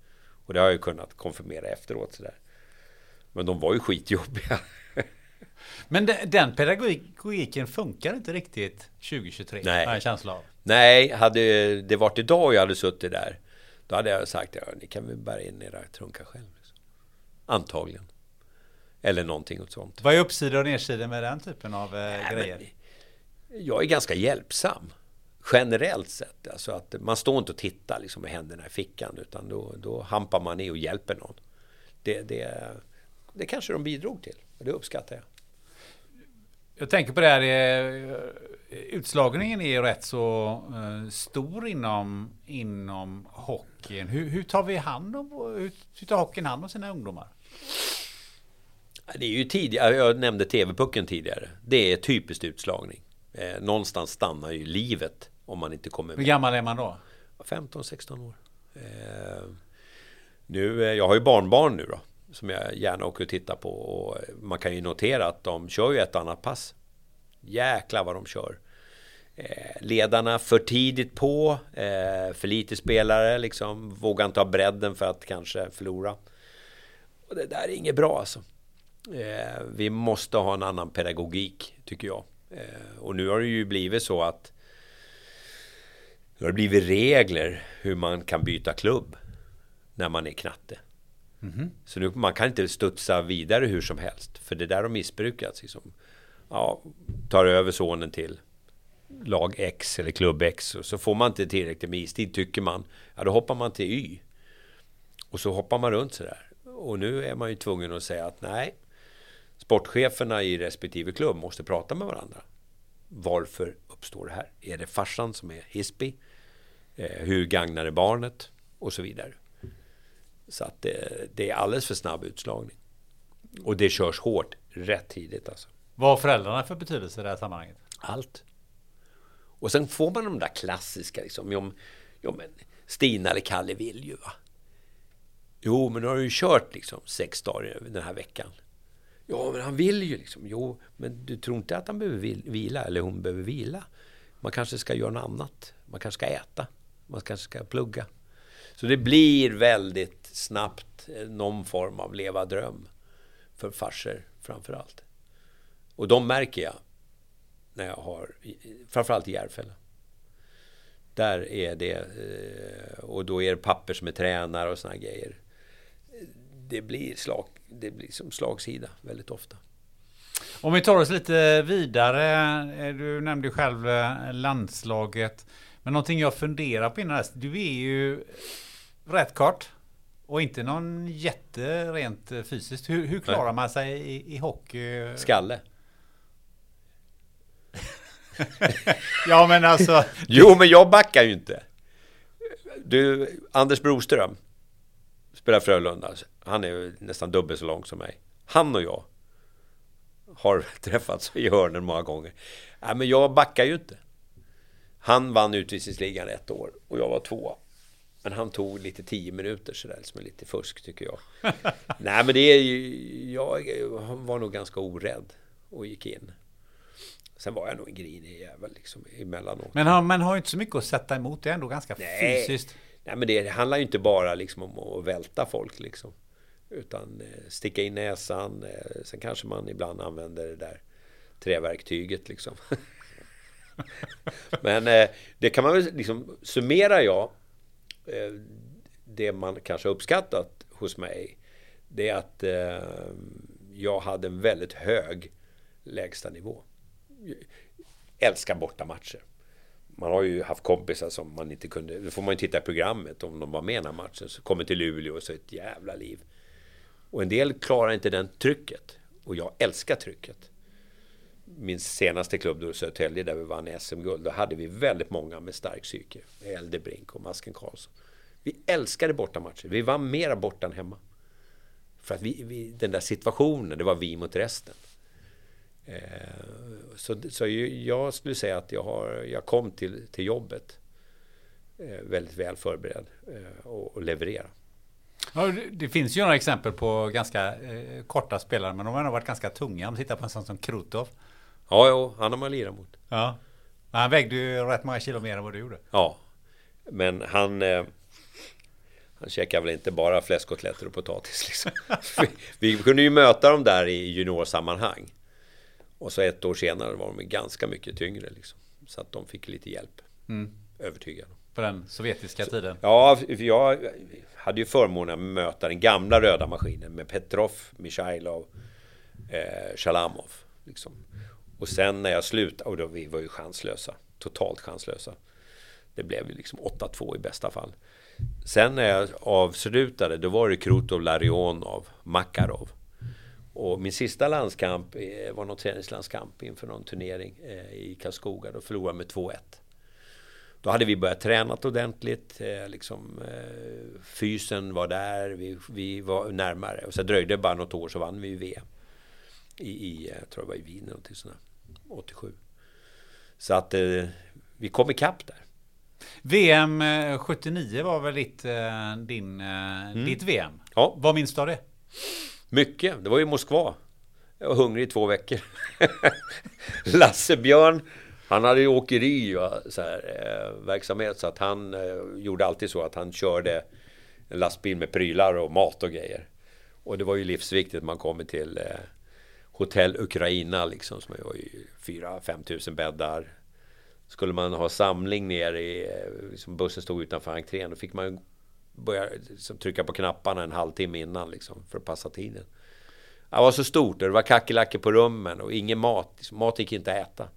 Och det har jag ju kunnat konfirmera efteråt sådär. Men de var ju skitjobbiga. [laughs] Men de, den pedagogiken funkar inte riktigt 2023, Nej. har jag en känsla av. Nej, hade det varit idag och jag hade suttit där, då hade jag sagt, ja, ni kan väl bära in era trunkar själv. Liksom. Antagligen. Eller någonting åt sånt. Vad är uppsida och nedsida med den typen av eh, Nej, grejer? men Jag är ganska hjälpsam. Generellt sett. Alltså att man står inte och tittar liksom med händerna i fickan. Utan då, då hampar man i och hjälper någon. Det, det, det kanske de bidrog till. Och det uppskattar jag. Jag tänker på det här, eh, utslagningen är ju rätt så eh, stor inom, inom hockeyn. Hur, hur tar vi hand om, hur, hur tar hockeyn hand om sina ungdomar? Det är ju tidigare, jag nämnde TV-pucken tidigare. Det är typiskt utslagning. Eh, någonstans stannar ju livet om man inte kommer Hur med. gammal är man då? 15-16 år. Nu, jag har ju barnbarn nu då. Som jag gärna åker och tittar på. Och man kan ju notera att de kör ju ett annat pass. Jäklar vad de kör. Eh, ledarna för tidigt på. Eh, för lite spelare liksom. Vågar inte ha bredden för att kanske förlora. Och det där är inget bra alltså. Eh, vi måste ha en annan pedagogik tycker jag. Eh, och nu har det ju blivit så att nu har det blivit regler hur man kan byta klubb när man är knatte. Mhm. Så nu, man kan inte studsa vidare hur som helst. För det där har missbrukats. Liksom. Ja, tar över sonen till lag X eller klubb X och så får man inte tillräckligt med istid tycker man. Ja, då hoppar man till Y. Och så hoppar man runt sådär. Och nu är man ju tvungen att säga att nej, sportcheferna i respektive klubb måste prata med varandra. Varför uppstår det här? Är det farsan som är hispig? Eh, hur gagnar det barnet? Och så vidare. Så att det, det är alldeles för snabb utslagning. Och det körs hårt rätt tidigt alltså. Vad har föräldrarna för betydelse i det här sammanhanget? Allt. Och sen får man de där klassiska liksom. Jo, jo men Stina eller Kalle vill ju va. Jo, men nu har du ju kört liksom sex dagar den här veckan. Ja, men han vill ju liksom. Jo, men du tror inte att han behöver vil- vila eller hon behöver vila. Man kanske ska göra något annat. Man kanske ska äta. Man kanske ska plugga. Så det blir väldigt snabbt eh, någon form av leva dröm för farser framför allt. Och de märker jag när jag har, framförallt i Järfälla. Där är det, eh, och då är det papper som är tränare och såna grejer. Det blir, slag, det blir som slagsida väldigt ofta. Om vi tar oss lite vidare. Eh, du nämnde själv landslaget. Men någonting jag funderar på innan dess. Du är ju rätt kort. Och inte någon jätte rent eh, fysiskt. Hur, hur klarar man sig i, i hockey? Skalle. [laughs] Ja men alltså. [laughs] Jo, men jag backar ju inte. Du, Anders Broström spelar Frölunda. Han är ju nästan dubbelt så lång som mig. Han och jag har [laughs] träffats i hörnen många gånger. Nej, men jag backar ju inte. Han vann utvisningsligan ett år och jag var tvåa. Men han tog lite tio minuter sådär, som är lite fusk tycker jag. [laughs] Nej, men det är ju, jag var nog ganska orädd och gick in. Sen var jag nog en grinig jävel liksom emellanåt. Men han, man har ju inte så mycket att sätta emot. Det är ändå ganska Nej. fysiskt. Nej, men det handlar ju inte bara liksom om att välta folk liksom. Utan eh, sticka in näsan. Eh, sen kanske man ibland använder det där träverktyget liksom. [laughs] men eh, det kan man väl liksom, summerar jag Eh, det man kanske uppskattat hos mig. Det är att eh, jag hade en väldigt hög lägsta nivå. Älskar bortamatcher. Man har ju haft kompisar som man inte kunde... Då får man ju titta i programmet om de var med den här matchen. Så kommer till Luleå och så ett jävla liv. Och en del klarar inte den trycket. Och jag älskar trycket. Min senaste klubb då, Södertälje, där vi vann SM-guld. Då hade vi väldigt många med stark psyke. Eldebrink och Masken Karlsson. Vi älskade bortamatcher. Vi var mera borta än hemma. För att vi, vi, den där situationen, det var vi mot resten. Eh, så, så jag skulle säga att jag, har, jag kom till, till jobbet eh, väldigt väl förberedd eh, och, och leverera. Ja, det- finns ju några exempel på ganska eh, korta spelare, men de har nog varit ganska tunga. Om du tittar på en sån som Krutov. Ja, jo, han har man lirat mot. Ja. Men Han vägde ju rätt många kilo mer än vad du gjorde. Ja, men han... Eh, han käkar väl inte bara fläskkotletter och potatis liksom. [laughs] vi, vi kunde ju möta dem där i juniorsammanhang. Och så ett år senare var de ganska mycket tyngre liksom. Så att de fick lite hjälp. Övertygad. På den sovjetiska tiden. Ja, jag hade ju förmånen att möta den gamla röda maskinen med Petrov, Mishailov, eh, Shalamov. Liksom. Och sen när jag slutade, och då vi var ju chanslösa, totalt chanslösa. Det blev ju liksom 8-2 i bästa fall. Sen när jag avslutade, då var det Krutov, Larionov, Makarov. Och min sista landskamp eh, var någon träningslandskamp inför någon turnering eh, i Karlskoga. Då förlorade jag med 2-1. Då hade vi börjat träna ordentligt. Eh, liksom, fysen var där, vi, vi var närmare. Och så dröjde det bara något år så vann vi VM. I, i jag tror det var i Wien eller sånt där, 87. Så att eh, vi kom ikapp där. VM eh, 79 var väl ditt, eh, din, eh, ditt VM? Ja. Vad minns du av det? Mycket. Det var ju Moskva. Jag var hungrig i två veckor. [laughs] Lasse Björn, han hade ju åkeri och så här, eh, verksamhet så att han eh, gjorde alltid så att han körde en lastbil med prylar och mat och grejer. Och det var ju livsviktigt man kommer till eh, Hotell Ukraina liksom som var ju 4-5 tusen bäddar. Skulle man ha samling nere i, eh, liksom bussen stod utanför entrén, då fick man börja liksom, trycka på knapparna en halvtimme innan liksom, för att passa tiden. Det var så stort och det var kackerlackor på rummen och ingen mat. Liksom, mat gick inte att äta.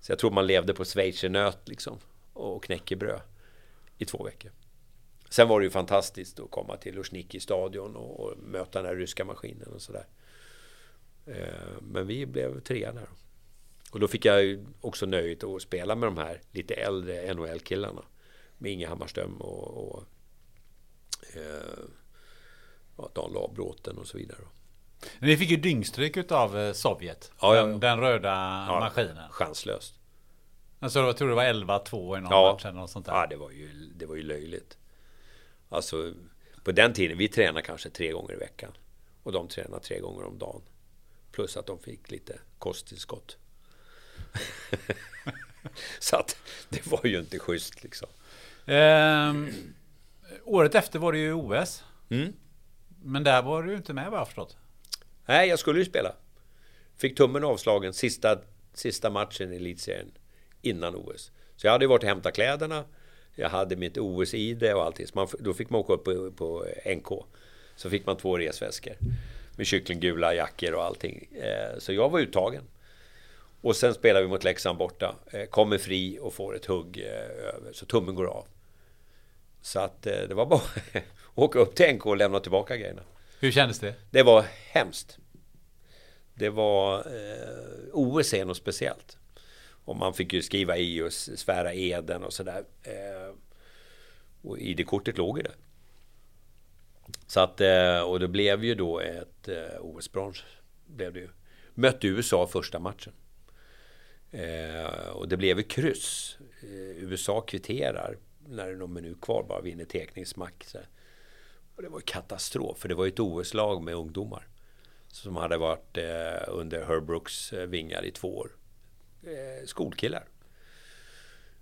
Så jag tror man levde på schweizernöt liksom, och knäckebröd i två veckor. Sen var det ju fantastiskt att komma till Luzhniki stadion och, och möta den här ryska maskinen och sådär. Eh, men vi blev trea där. Och då fick jag också nöjet att spela med de här lite äldre NHL-killarna. Med Inge Hammarström och, och eh, ja, Dan Labråten och så vidare. Ni fick ju dyngstryk utav eh, Sovjet. Ja, ja, den, den röda maskinen. Chanslöst. Alltså, jag tror det var 11-2 i någon Ja, match eller något sånt där. ja det, var ju, det var ju löjligt. Alltså, på den tiden, vi tränade kanske tre gånger i veckan. Och de tränade tre gånger om dagen. Plus att de fick lite kosttillskott. [laughs] Så att det var ju inte schysst liksom. Ehm, året efter var det ju OS. Mm. Men där var du inte med vad jag förstått. Nej, jag skulle ju spela. Fick tummen avslagen sista, sista matchen i elitserien innan OS. Så jag hade ju varit och hämtat kläderna. Jag hade mitt OS-ID och allting. Så man, då fick man åka upp på, på NK. Så fick man två resväskor. Med kycklinggula jackor och allting. Eh, så jag var uttagen. Och sen spelar vi mot Leksand borta. Eh, kommer fri och får ett hugg eh, över. Så tummen går av. Så att det var bara att [laughs] åka upp till NK och lämna tillbaka grejerna. Hur kändes det? Det var hemskt. Det var... Eh, OS är något speciellt. Och man fick ju skriva i och svära eden och sådär. Eh, och ID-kortet låg ju där. Så att, eh, och det blev ju då ett eh, OS-brons. Blev det ju. Mötte USA första matchen. Eh, och det blev ju kryss. USA kvitterar när det är någon minut kvar, bara vinner tekningsmack. Och det var ju katastrof, för det var ju ett OS-lag med ungdomar. Som hade varit under Herbrooks vingar i två år. Skolkillar.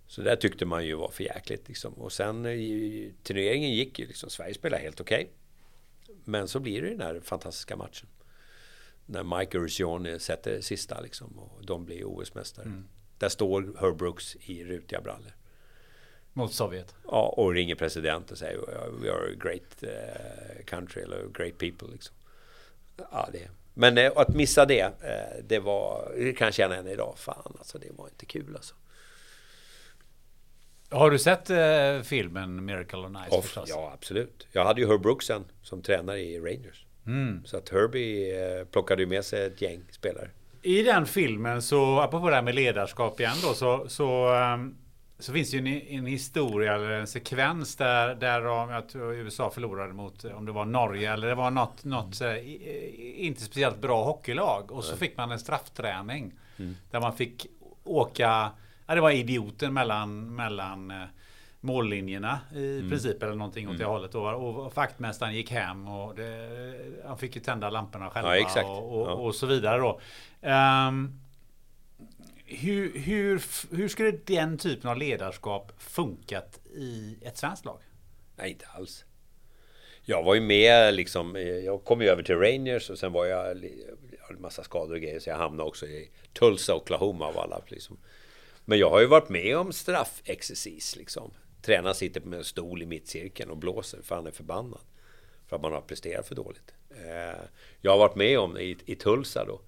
Så det tyckte man ju var för jäkligt liksom. Och sen i, turneringen gick ju liksom. Sverige spelade helt okej. Men så blir det den här fantastiska matchen. När Mike Ursione sätter sista liksom. Och de blir OS-mästare. Där står Herb Brooks i rutiga brallor. Mot Sovjet? Ja, och ringer president och säger We are a great eh, country eller great people. Liksom. Ja, det. Men eh, att missa det, eh, det var, det kan jag känna än idag. Fan alltså, det var inte kul alltså. Har du sett eh, filmen Miracle on Ice förstås? ja, absolut. Jag hade ju Herb Brooks sen som tränare i Rangers. Så att Herbie eh, plockade ju med sig ett gäng spelare. I den filmen så, apropå det här med ledarskap igen då, så, så, ehm, så finns det ju en, en historia eller en sekvens där, där de, jag tror USA förlorade mot, om det var Norge eller det var något, något i- i- inte speciellt bra hockeylag. Och så fick man en straffträning där man fick åka, ja det var idioten mellan, mellan eh, mållinjerna i Mm. princip eller någonting åt det hållet. Och, och vaktmästaren gick hem och det, han fick ju tända lamporna själva Ja. Och, och, Ja. och så vidare då. Ehm, hur, hur, hur skulle den typen av ledarskap funkat i ett svenskt lag? Nej, inte alls. Jag var ju med liksom, eh, jag kom ju över till Rangers och sen var jag, jag hade en massa skador och grejer så jag hamnade också i Tulsa, Oklahoma av alla liksom. Men jag har ju varit med om straffexercis liksom. Tränaren sitter med en stol i mittcirkeln och blåser för han är förbannad. För att man har presterat för dåligt. Eh, jag har varit med om det i, i Tulsa då.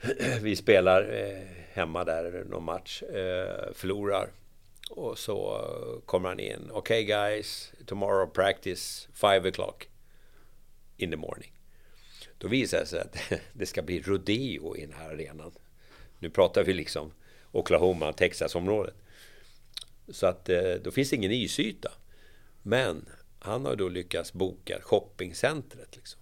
[clears throat] Vi spelar eh, hemma där någon match, eh, förlorar. Och så kommer han in. Okej guys, tomorrow practice five o'clock in the morning. Då visar det sig att [laughs] det ska bli rodeo i den här arenan. Nu pratar vi liksom Oklahoma, Texas-området. Så att eh, då finns det ingen isyta. Men han har då lyckats boka shoppingcentret liksom.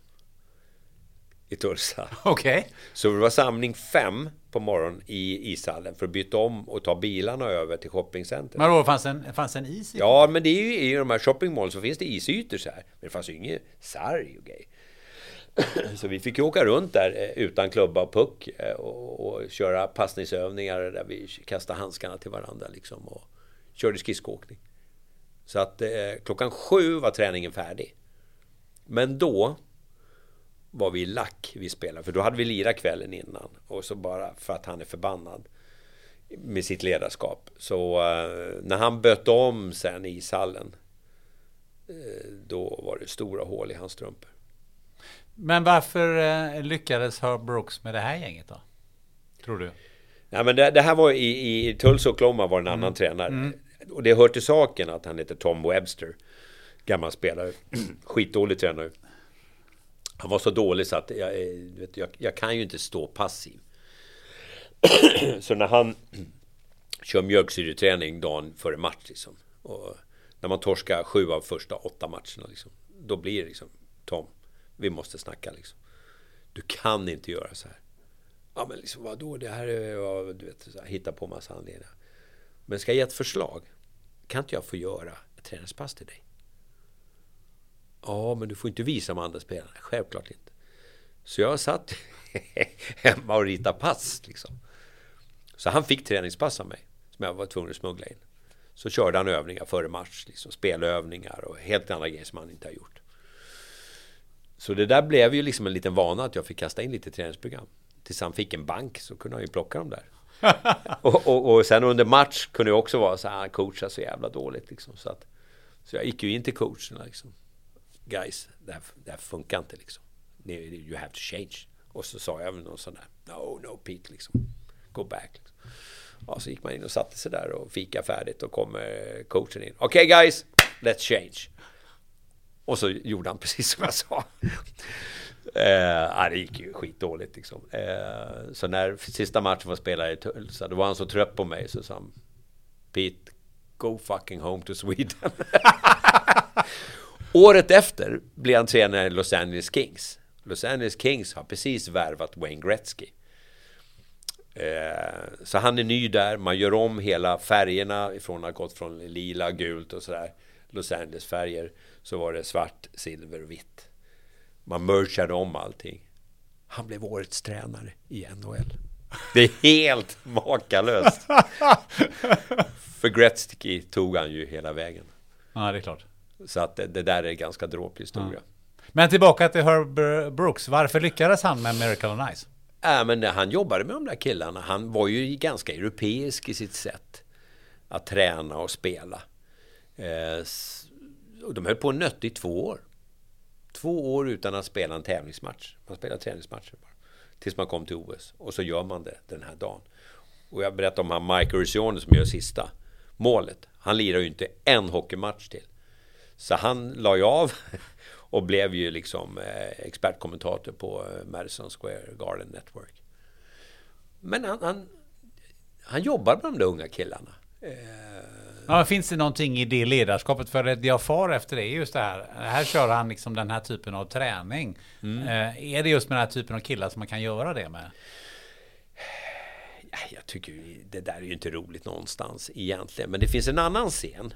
I Tulsa. [laughs] Okej. Så det var samling fem på morgonen i ishallen för att byta om och ta bilarna över till shoppingcentret. Men då fanns en, fanns en is i? Ja, men det är ju i de här shoppingmallen så finns det isytor så här. Men det fanns ju inget sarg och grejer. [coughs] Så vi fick ju åka runt där eh, utan klubba och puck eh, och, och köra passningsövningar där vi kastade handskarna till varandra liksom och körde skridskoåkning. Så att eh, klockan sju var träningen färdig. Men då var vi lack vi spelade, för då hade vi lirat kvällen innan. Och så bara för att han är förbannad med sitt ledarskap. Så eh, när han böt om sen i ishallen, eh, då var det stora hål i hans strumpor. Men varför eh, lyckades Herb Brooks med det här gänget då? Tror du? Nej, men det, det här var i, i Tulsa Oklahoma var en annan tränare. Och det hör till saken att han heter Tom Webster. Gammal spelare. [clears throat] Skitdålig tränare. Han var så dålig så att jag, eh, vet, jag, jag kan ju inte stå passiv. [clears throat] så när han [clears throat] kör mjölksyreträning dagen före match liksom. Och när man torskar sju av första åtta matcherna liksom. Då blir det liksom Tom, vi måste snacka liksom. Du kan inte göra så här. Ja men liksom vadå, det här är, ja, du vet, så här, hitta på massa anledningar. Men ska jag ge ett förslag? Kan inte jag få göra ett träningspass till dig? Ja, men du får inte visa de andra spelarna. Självklart inte. Så jag satt [laughs] hemma och ritade pass liksom. Så han fick träningspass av mig. Som jag var tvungen att smuggla in. Så körde han övningar före match. Liksom, spelövningar och helt andra grejer som han inte har gjort. Så det där blev ju liksom en liten vana att jag fick kasta in lite träningsprogram. Tills han fick en bank så kunde han ju plocka dem där. [laughs] och, och, och sen under match kunde det också vara så här, han coachar så jävla dåligt liksom. Så, att, så jag gick ju in till coacherna liksom. Guys, det här, det här funkar inte liksom. You have to change. Och så sa jag väl någon sån där, no, no Pete liksom. Go back. Liksom. Ja, så gick man in och satte sig där och fika färdigt och kommer coachen in. Okej guys, let's change. Och så gjorde han [laughs] precis som jag sa. Eh, ja, det gick ju skitdåligt liksom. Eh, så när sista matchen var spelad i Tulsa, då var han så trött på mig så sa han Pete, go fucking home to Sweden. [laughs] Året efter blev han tränare i Los Angeles Kings. Los Angeles Kings har precis värvat Wayne Gretzky. Eh, så han är ny där, man gör om hela färgerna ifrån att ha gått från lila, gult och sådär. Los Angeles färger. Så var det svart, silver och vitt. Man mergade om allting. Han blev årets tränare i NHL. Det är helt makalöst. [laughs] För Gretzky tog han ju hela vägen. Ja, det är klart. Så att det, det där är en ganska dråplig historia. Men tillbaka till Herb Brooks. Varför lyckades han med Miracle on Ice? Äh, men när han jobbade med de där killarna, han var ju ganska europeisk i sitt sätt att träna och spela. Eh, de höll på nött i två år. Två år utan att spela en tävlingsmatch. Man spelar träningsmatcher bara. Tills man kom till OS. Och så gör man det den här dagen. Och jag berättade om han Mike Ursione som gör sista målet. Han lirar ju inte en hockeymatch till. Så han la ju av [laughs] och blev ju liksom eh, expertkommentator på eh, Madison Square Garden Network. Men han, han, han jobbar med de där unga killarna. Ja, finns det någonting i det ledarskapet? För det jag far efter det är just det här. Här kör han liksom den här typen av träning. Eh, är det just med den här typen av killar som man kan göra det med? Ja, Jag tycker det där är ju inte roligt någonstans egentligen. Men det finns en annan scen.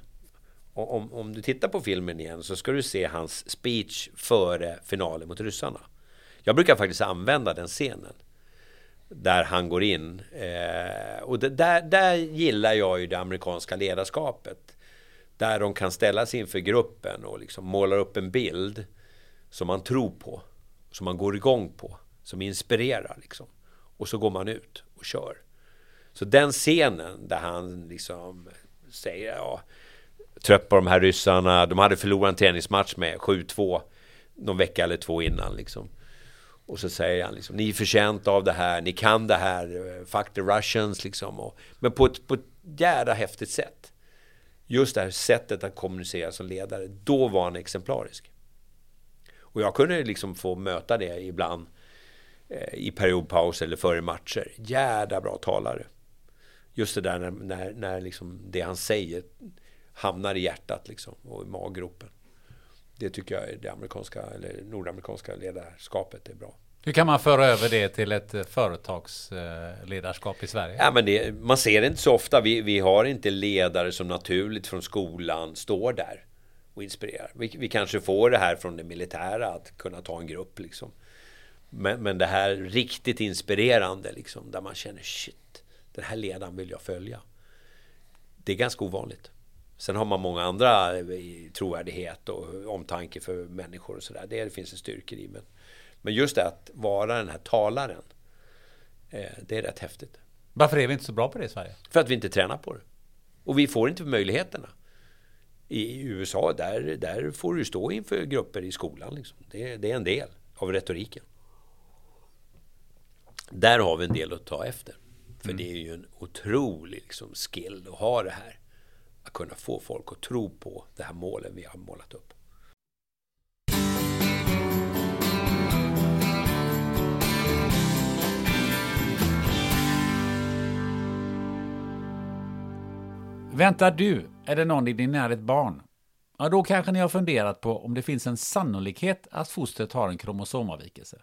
om, om du tittar på filmen igen så ska du se hans speech före finalen mot ryssarna. Jag brukar faktiskt använda den scenen. Där han går in. Eh, och det, där, där gillar jag ju det amerikanska ledarskapet. Där de kan ställa sig inför gruppen och liksom måla upp en bild som man tror på. Som man går igång på. Som inspirerar liksom. Och så går man ut och kör. Så den scenen där han liksom säger ja, trött på de här ryssarna. De hade förlorat en träningsmatch med 7-2 någon vecka eller två innan liksom. Och så säger han liksom, ni är förtjänta av det här, ni kan det här, eh, fuck the Russians liksom. Och, men på ett, på ett jävla häftigt sätt. Just det här sättet att kommunicera som ledare, då var han exemplarisk. Och jag kunde liksom få möta det ibland eh, i periodpaus eller före matcher. Jädra bra talare. Just det där när, när, när liksom det han säger hamnar i hjärtat liksom, och i maggropen. Det tycker jag det amerikanska eller nordamerikanska ledarskapet är bra. Hur kan man föra över det till ett eh, företagsledarskap i Sverige? Ja, men det, man ser det inte så ofta. Vi, vi har inte ledare som naturligt från skolan står där och inspirerar. Vi, vi kanske får det här från det militära, att kunna ta en grupp. Liksom. Men, men det här riktigt inspirerande, liksom, där man känner shit, den här ledaren vill jag följa. Det är ganska ovanligt. Sen har man många andra trovärdighet och omtanke för människor och sådär. Det finns en styrka i. Men, men just det att vara den här talaren. Eh, det är rätt häftigt. Varför är vi inte så bra på det i Sverige? För att vi inte tränar på det. Och vi får inte möjligheterna. I USA, där, där får du stå inför grupper i skolan. Liksom. Det, det är en del av retoriken. Där har vi en del att ta efter. För mm. det är ju en otrolig liksom, skill att ha det här att kunna få folk att tro på det här målen vi har målat upp. Väntar du eller någon i din närhet barn? Ja, då kanske ni har funderat på om det finns en sannolikhet att fostret har en kromosomavvikelse.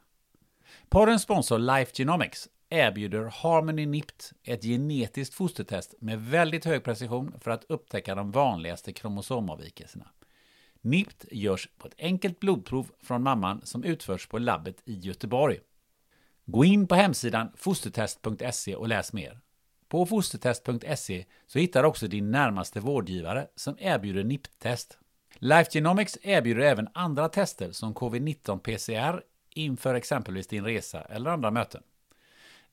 Porrens sponsor Life Genomics erbjuder Harmony NIPT ett genetiskt fostertest med väldigt hög precision för att upptäcka de vanligaste kromosomavvikelserna. NIPT görs på ett enkelt blodprov från mamman som utförs på labbet i Göteborg. Gå in på hemsidan fostertest.se och läs mer. På fostertest.se så hittar du också din närmaste vårdgivare som erbjuder NIPT-test. Life Genomics erbjuder även andra tester som covid-19 PCR inför exempelvis din resa eller andra möten.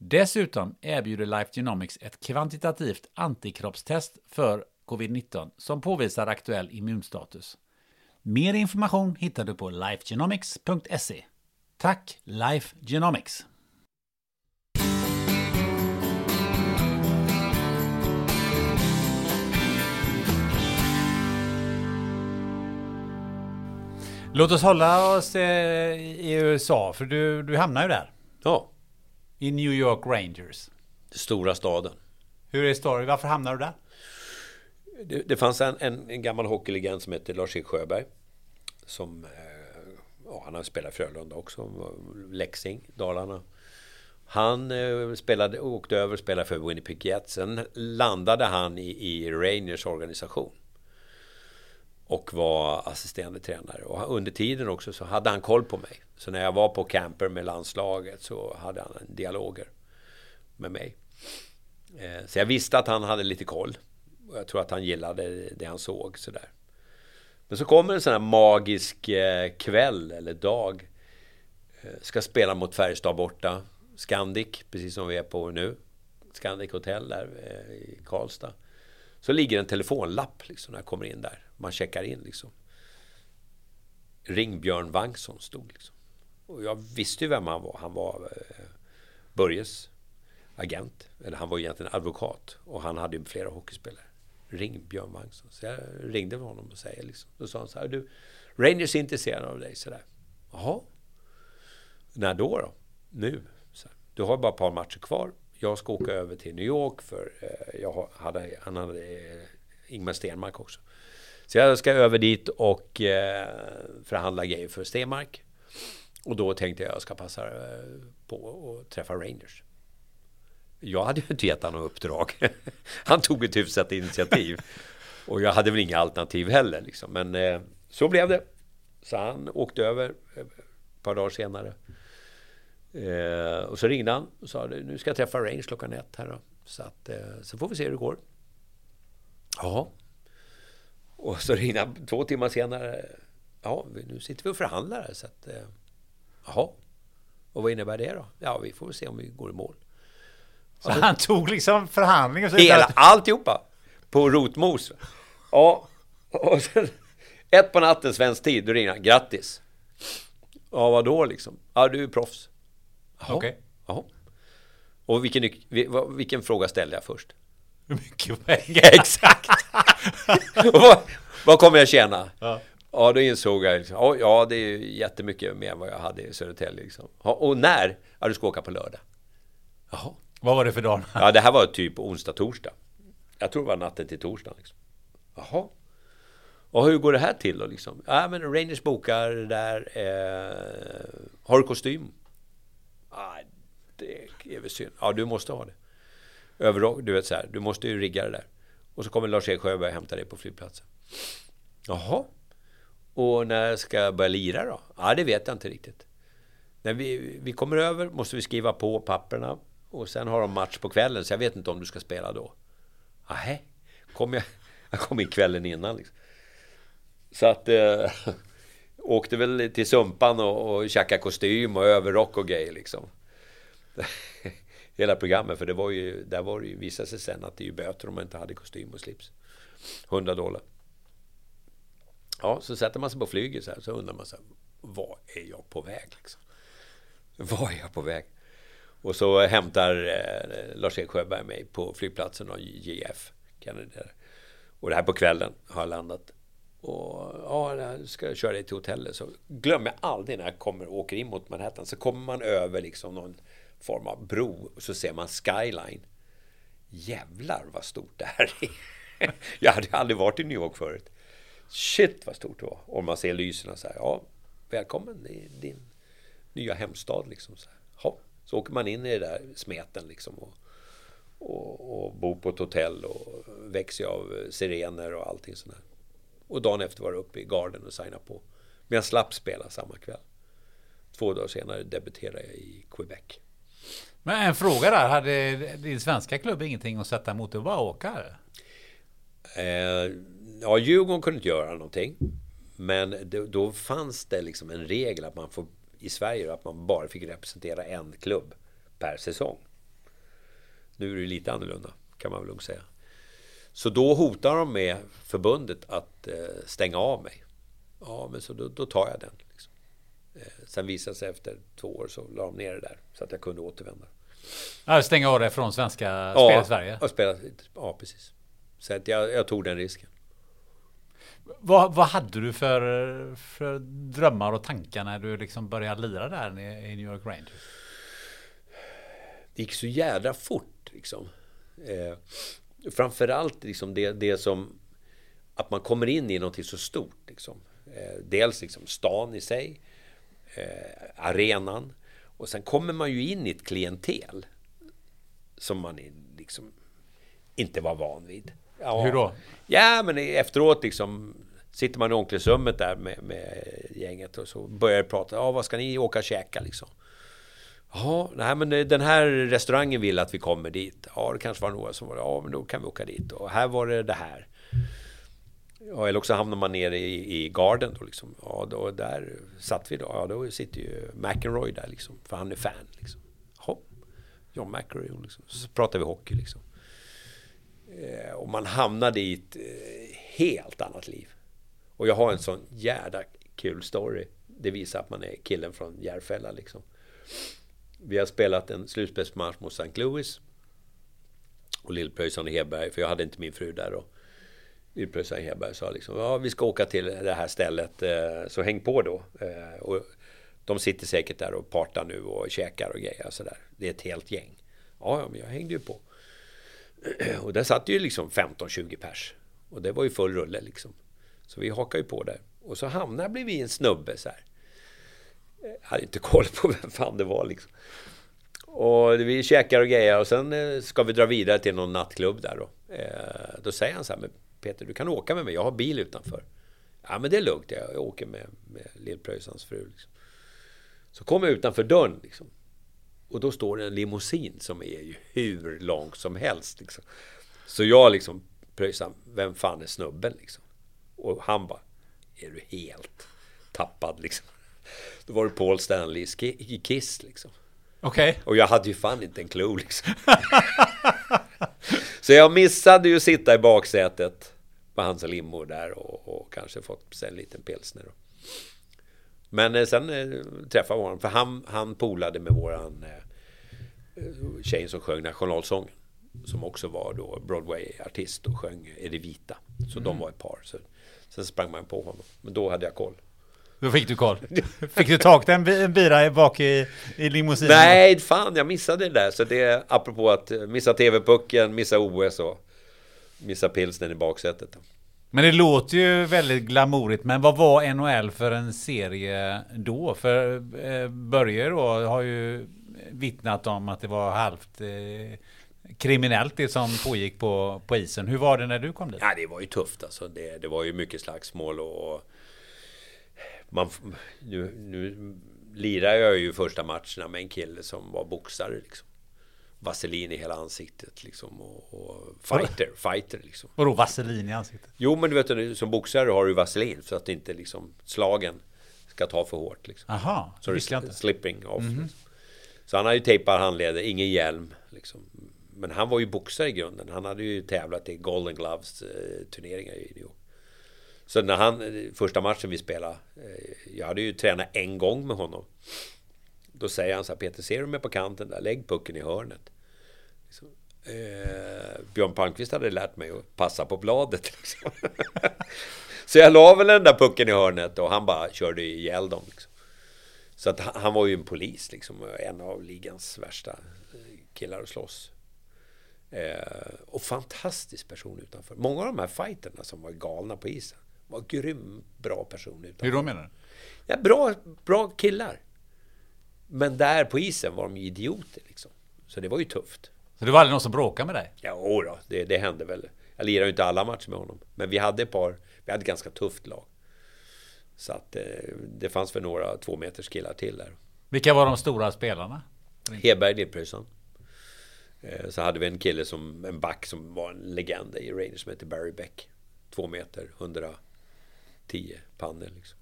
Dessutom erbjuder Life Genomics ett kvantitativt antikroppstest för covid-19 som påvisar aktuell immunstatus. Mer information hittar du på lifegenomics.se. Tack Life Genomics! Låt oss hålla oss eh, i USA, för du, du hamnar ju där. Ja. I New York Rangers. Stora staden. Hur är storyn? Varför hamnar du där? Det, det fanns en, en, en, gammal hockeylegend som hette Lars-Erik Sjöberg. Som, eh, ja, han har spelat Frölunda också. Leksing, Dalarna. Han eh, spelade, åkte över och spelade för Winnipeg Jets. Sen landade han i, i Rangers organisation och var assisterande tränare. Och under tiden också så hade han koll på mig. Så när jag var på camper med landslaget så hade han dialoger med mig. Eh, så jag visste att han hade lite koll. Och jag tror att han gillade det han såg sådär. Men så kommer en sån här magisk eh, kväll eller dag. Eh, ska spela mot Färjestad borta. Scandic, precis som vi är på nu. Scandic Hotel där i Karlstad. Så ligger en telefonlapp liksom när jag kommer in där. Man checkar in liksom. Ring Björn Wangsson stod liksom. Och jag visste ju vem han var. Han var eh, Börjes agent. Eller han var egentligen advokat. Och han hade ju flera hockeyspelare. Ring Björn Wangsson. Så jag ringde honom och säger liksom. Då sa han så här. Du, Rangers är intresserade av dig. Sådär. Jaha. När då då? Nu. Så här, du har bara ett par matcher kvar. Jag ska åka över till New York för eh, jag hade, han hade eh, Ingmar Stenmark också. Så jag ska över dit och eh, förhandla grejer för Stenmark. Och då tänkte jag att jag ska passa eh, på att träffa Rangers. Jag hade ju inte gett honom uppdrag. [laughs] Han tog ett hyfsat initiativ. [laughs] Och jag hade väl inga alternativ heller liksom. Men eh, så blev det. Så han åkte över ett par dagar senare. Eh, och så ringde han och sa nu ska jag träffa Range klockan ett här då. Så, att, eh, så får vi se hur det går. Ja. Och så ringde han två timmar senare. Ja, nu sitter vi och förhandlar här. Så att, eh, jaha. Och vad innebär det då? Ja, vi får se om vi går i mål. Så han tog liksom förhandlingen? Så Hela, alltihopa! På rotmos. Ja, och sen, ett på natten svensk tid, då ringer han. Grattis! Ja, vadå liksom? Ja, du är proffs. Okej. Okay. Jaha. Och vilken, vilken fråga ställde jag först? Hur mycket pengar? [laughs] Exakt! [laughs] vad, vad kommer jag tjäna? Ja. ja, då insåg jag liksom, oh, ja, det är jättemycket mer än vad jag hade i Södertälje. Liksom. och när? Ja, du ska åka på lördag. Jaha. Vad var det för dag? ja, det här var typ onsdag, torsdag. Jag tror det var natten till torsdag. Liksom. Jaha. Och hur går det här till då liksom? Ja, men Rangers bokar där. Eh, har du kostym? Ah, det är väl synd. Ja, du måste ha det. Överrock, du vet så här. Du måste ju rigga det där. Och så kommer Lars-Erik Sjöberg och hämtar dig på flygplatsen. Jaha. Och när ska jag börja lira då? Ja, det vet jag inte riktigt. När vi, vi kommer över måste vi skriva på papperna. Och sen har de match på kvällen, så jag vet inte om du ska spela då. Nej, kom jag, [laughs] jag kom in kvällen innan. Liksom. Så att... Eh, [laughs] åkte väl till Sumpan och, och tjackade kostym och överrock och grejer liksom. [laughs] Hela programmet, för det var ju, där var det ju, visade sig sen att det är ju böter om man inte hade kostym och slips. 100 dollar. Ja, så sätter man sig på flyget så här, så undrar man så här, vad är jag på väg liksom? Vad är jag på väg? Och så hämtar eh, Lars-Erik Sjöberg mig på flygplatsen och JF Kennedy. Och det här på kvällen har jag landat. Och ja, jag ska köra dig till hotellet. Så glömmer jag aldrig när jag kommer och åker in mot Manhattan. Så kommer man över liksom någon form av bro och så ser man skyline. Jävlar vad stort det här är. [laughs] jag hade aldrig varit i New York förut. Shit vad stort det var. Och man ser lyserna så här. Ja, välkommen i din nya hemstad liksom. Så, här. Ja, så åker man in i det där smeten liksom. Och, och, och bor på ett hotell och växer av sirener och allting sånt där. Och dagen efter var jag uppe i Garden och signa på. Men jag slapp spela samma kväll. Två dagar senare debuterade jag i Quebec. Men en fråga där, hade din svenska klubb ingenting att sätta emot att bara åka? Eh, ja, Djurgården kunde inte göra någonting. Men det, då fanns det liksom en regel att man får i Sverige att man bara fick representera en klubb per säsong. Nu är det lite annorlunda kan man väl lugnt säga. Så då hotar de med förbundet att eh, stänga av mig. Ja, men så då, då tar jag den. Eh, sen visade sig efter två år så la de ner det där så att jag kunde återvända. Ja, stänga av dig från svenska ja, spel i Sverige? Ja, spela, ja, precis. Så att jag, jag tog den risken. Vad, vad, hade du för, för drömmar och tankar när du liksom började lira där i New York Rangers? Det gick så jädra fort liksom. Eh, framförallt liksom det, det som att man kommer in i någonting så stort. Liksom. Eh, dels liksom stan i sig, arenan och sen kommer man ju in i ett klientel som man liksom inte var van vid. Ja, Hur då? Ja, men efteråt liksom sitter man i omklädningsrummet där med, med gänget och så börjar prata. Ja, vad ska ni åka och käka liksom? Ja, nej men den här restaurangen vill att vi kommer dit. Ja, det kanske var några som var ja men då kan vi åka dit. Och här var det det här. Ja, eller också hamnar man nere i, i Garden då liksom. Ja, då, där satt vi då. Ja, då sitter ju McEnroy där liksom. För han är fan liksom. Ja, John McEnroy liksom. Så pratar vi hockey liksom. Eh, och man hamnade i ett eh, helt annat liv. Och jag har en sån jävla kul story. Det visar att man är killen från Järfälla liksom. Vi har spelat en slutspelsmatch mot St. Louis. Och Lill-Pröjsarn och Hedberg. för jag hade inte min fru där. då. Och och Heberg sa liksom, ja vi ska åka till det här stället, eh, så häng på då. Eh, och de sitter säkert där och partar nu och käkar och grejer och sådär. Det är ett helt gäng. Ja, ja, men jag hängde ju på. [clears throat] Och där satt ju liksom 15-20 pers. Och det var ju full rulle liksom. Så vi hakade ju på där. Och så hamnade vi en snubbe så här. Jag hade inte koll på [laughs] vem fan det var liksom. Och vi käkar och grejer och sen eh, ska vi dra vidare till någon nattklubb där då. Då säger han så här, men Peter, du kan åka med mig, jag har bil utanför. Ja, men det är lugnt, jag, jag åker med, med Lill-Pröjsans fru. Liksom. Så kommer jag utanför dörren liksom. Och då står det en limousin som är ju hur lång som helst. Liksom. Så jag liksom, Pröjsan, vem fan är snubben liksom? Och han bara, är du helt tappad liksom? Då var det Paul Stanley i Kiss liksom. Okej. Okay. Och jag hade ju fan inte en clue liksom. [laughs] Så jag missade ju att sitta i baksätet på hans limo där och, och kanske fått sig en liten pilsner. Men eh, sen eh, träffade jag honom, för han, han polade med våran eh, tjej som sjöng nationalsången. Som också var då Broadway-artist och sjöng Är det vita. Så mm. de var ett par. Så, sen sprang man på honom. Men då hade jag koll. Då fick du koll. Fick du tag en, en bira bak i, i limousinen? Nej, fan jag missade det där. Så det är apropå att missa TV-pucken, missa OS och missa pilsnen i baksätet. Men det låter ju väldigt glamourigt. Men vad var NHL för en serie då? För eh, Börje då har ju vittnat om att det var halvt eh, kriminellt det som pågick på, på isen. Hur var det när du kom dit? Ja, det var ju tufft alltså. Det, det var ju mycket slagsmål och man, nu, nu lirar jag ju första matcherna med en kille som var boxare. Liksom. Vaselin i hela ansiktet liksom. Och, och fighter, fighter liksom. Vadå vaselin i ansiktet? Jo, men du vet som boxare har du vaselin så att inte liksom slagen ska ta för hårt. Liksom. Aha, så det är slipping off. Mm -hmm. liksom. Så han har ju tejpat handleder, ingen hjälm. Liksom. Men han var ju boxare i grunden. Han hade ju tävlat i Golden Gloves eh, turneringar i New York. Så när han, första matchen vi spelade, eh, jag hade ju tränat en gång med honom. Då säger han så här, Peter, ser du mig på kanten där? Lägg pucken i hörnet. Så, eh, Björn Palmqvist hade lärt mig att passa på bladet. Liksom. [laughs] så jag la väl den där pucken i hörnet och han bara körde ihjäl dem. Liksom. Så att han var ju en polis, liksom, en av ligans värsta eh, killar att slåss. Eh, och fantastisk person utanför. Många av de här fighterna som var galna på isen var grym, bra person utanför. Hur då menar du? Ja, bra, bra killar. Men där på isen var de idioter liksom. Så det var ju tufft. Så det var aldrig någon som bråkade med dig? Ja, då, det, det hände väl. Jag lirade ju inte alla matcher med honom. Men vi hade ett par, vi hade ett ganska tufft lag. Så att eh, det fanns väl några två meters killar till där. Vilka var de stora spelarna? Hedberg, Lill-Pröjsarn. Eh, så hade vi en kille som, en back som var en legend i Rangers som hette Barry Beck. Två meter, 110 pannor liksom.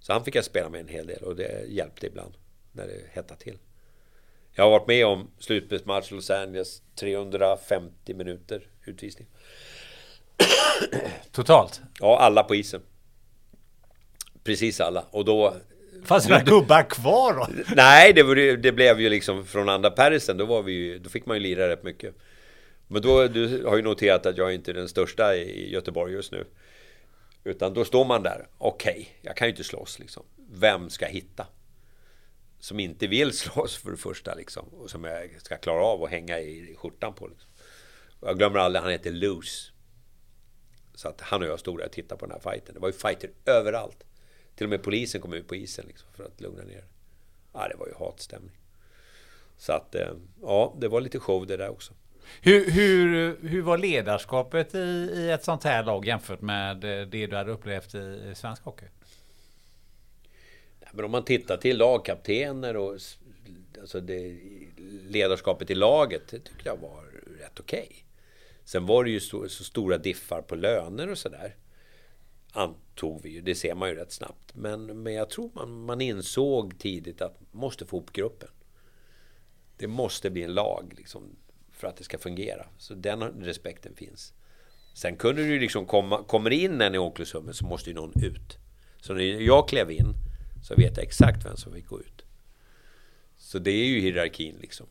Så han fick jag spela med en hel del och det hjälpte ibland när det hettade till. Jag har varit med om slutspelsmatch Los Angeles 350 minuter utvisning. [coughs] Totalt? Ja, alla på isen. Precis alla. Och då... Fanns det några gubbar kvar då? [laughs] Nej, det, det, blev ju liksom från andra Perisen. Då, var vi ju, då fick man ju lira rätt mycket. Men då, du har ju noterat att jag inte är den största i Göteborg just nu. Utan då står man där. Okej, okay, jag kan ju inte slåss liksom. Vem ska jag hitta? som inte vill [laughs] slåss för det första liksom. Och som jag ska klara av att hänga i skjortan på. Liksom. Och jag glömmer aldrig, han heter Loose. Så att han och jag stod där och tittade på den här fighten. Det var ju fighter överallt. Till och med polisen kom ut på isen liksom, för att lugna ner Ja, det var ju hatstämning. Så att, eh, ja, det var lite show det där också. Hur, hur, hur var ledarskapet i, i ett sånt här lag jämfört med det du hade upplevt i svensk hockey? Men om man tittar till lagkaptener och alltså det, ledarskapet i laget, det tyckte jag var rätt okej. Okay. Sen var det ju så, så, stora diffar på löner och sådär. Antog vi ju, det ser man ju rätt snabbt. Men, men jag tror man, man insåg tidigt att man måste få ihop gruppen. Det måste bli en lag liksom, för att det ska fungera. Så den respekten finns. Sen kunde det ju liksom komma, kommer in en i omklädningsrummet så måste ju någon ut. Så när jag klev in så vet jag exakt vem som fick gå ut. Så det är ju hierarkin liksom.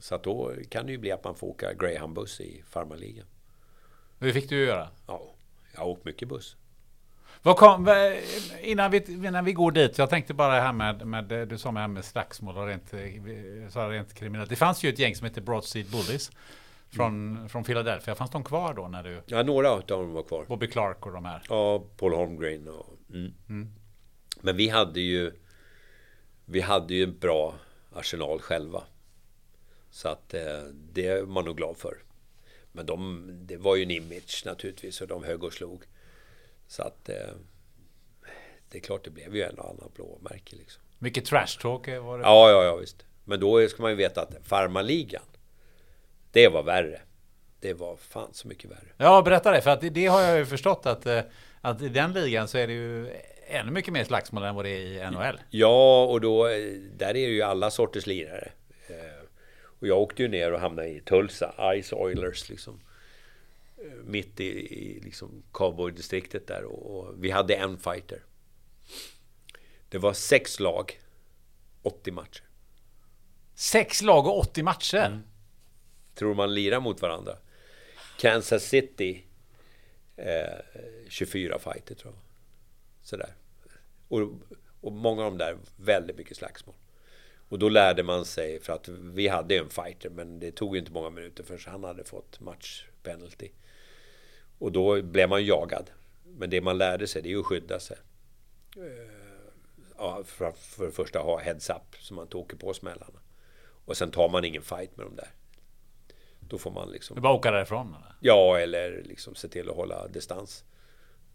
Så att då kan det ju bli att man får åka Greyhound-buss i farmarligan. Hur fick du göra? Ja, jag har åkt mycket buss. Vad kom, innan, vi, innan vi går dit, jag tänkte bara här med, med du sa med, med slagsmål och rent, så rent kriminellt. Det fanns ju ett gäng som hette Broadseed Bullies. Från, mm. från Philadelphia, fanns de kvar då när du? Ja, några av dem var kvar. Bobby Clark och de här? Ja, Paul Holmgren och... Mm. Mm. Men vi hade ju Vi hade ju en bra arsenal själva. Så att eh, det är man nog glad för. Men de, det var ju en image naturligtvis och de högg och slog. Så att eh, det är klart det blev ju en och annan blåmärke liksom. Mycket trash talk var det. Ja, ja, ja visst. Men då ska man ju veta att farmarligan, det var värre. Det var fan så mycket värre. Ja, berätta det. För att det, det har jag ju förstått att, eh, att i den ligan så är det ju ännu mycket mer slagsmål än vad det är i NHL. Ja, och då, eh, där är det ju alla sorters lirare. Eh, Och jag åkte ju ner och hamnade i Tulsa, Ice Oilers liksom. Eh, Mitt i, i liksom cowboydistriktet där och, och vi hade en fighter. Det var sex lag, 80 matcher. Sex lag och 80 matcher. Mm. Tror man lirar mot varandra. Kansas City, eh, 24 fighter tror jag. Sådär. Och, och många av dem där, väldigt mycket slagsmål. Och då lärde man sig, för att vi hade en fighter, men det tog ju inte många minuter förrän han hade fått match penalty. Och då blev man jagad. Men det man lärde sig, det är ju att skydda sig. Eh, Ja, för, för det första ha heads up, så man inte åker på smällarna. Och sen tar man ingen fight med dem där. Då får man liksom... Du bara åka därifrån? Eller? Ja, eller liksom se till att hålla distans.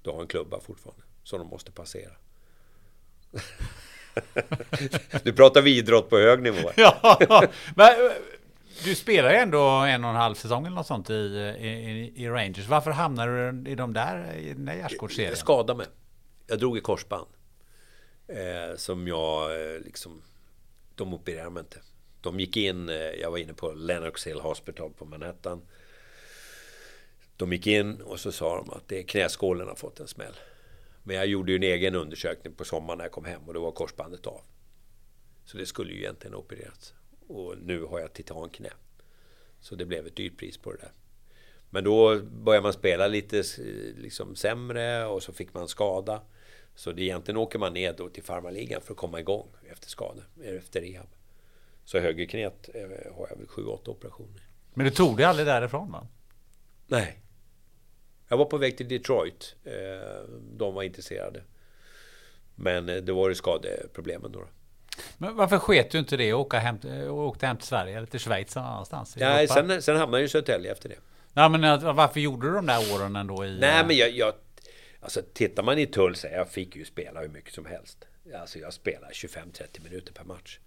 Du har en klubba fortfarande, som de måste passera. [laughs] nu pratar vi idrott på hög nivå. [laughs] ja, men du spelar ju ändå en och en halv säsong eller något sånt i, i, i Rangers. Varför hamnade du i de där, i den där gärdsgårdsserien? Jag skadade mig. Jag drog i korsband. Eh, som jag eh, liksom... De opererade mig inte. De gick in, eh, jag var inne på Lennox Hill Hospital på Manhattan. De gick in och så sa de att det är knäskålen har fått en smäll. Men jag gjorde ju en egen undersökning på sommaren när jag kom hem och då var korsbandet av. Så det skulle ju egentligen ha opererats. Och nu har jag titanknä. Så det blev ett dyrt pris på det där. Men då började man spela lite liksom sämre och så fick man skada. Så det egentligen åker man ner då till farmarligan för att komma igång efter skada, efter rehab. Så högerknät eh, har jag väl 7-8 operationer. Men du tog dig aldrig därifrån va? Nej. Jag var på väg till Detroit. Eh, De var intresserade. Men eh, det var ju skadeproblemen då. Men varför sket du inte det och åka hem, och åkte hem till Sverige eller till Schweiz eller någonstans? Nej, Europa? sen, sen hamnade jag i Södertälje efter det. Ja, men att- varför gjorde du de där åren ändå i... Nej, eh, men jag, jag... Alltså tittar man i Tulsa, jag fick ju spela hur mycket som helst. Alltså jag spelade 25-30 minuter per match.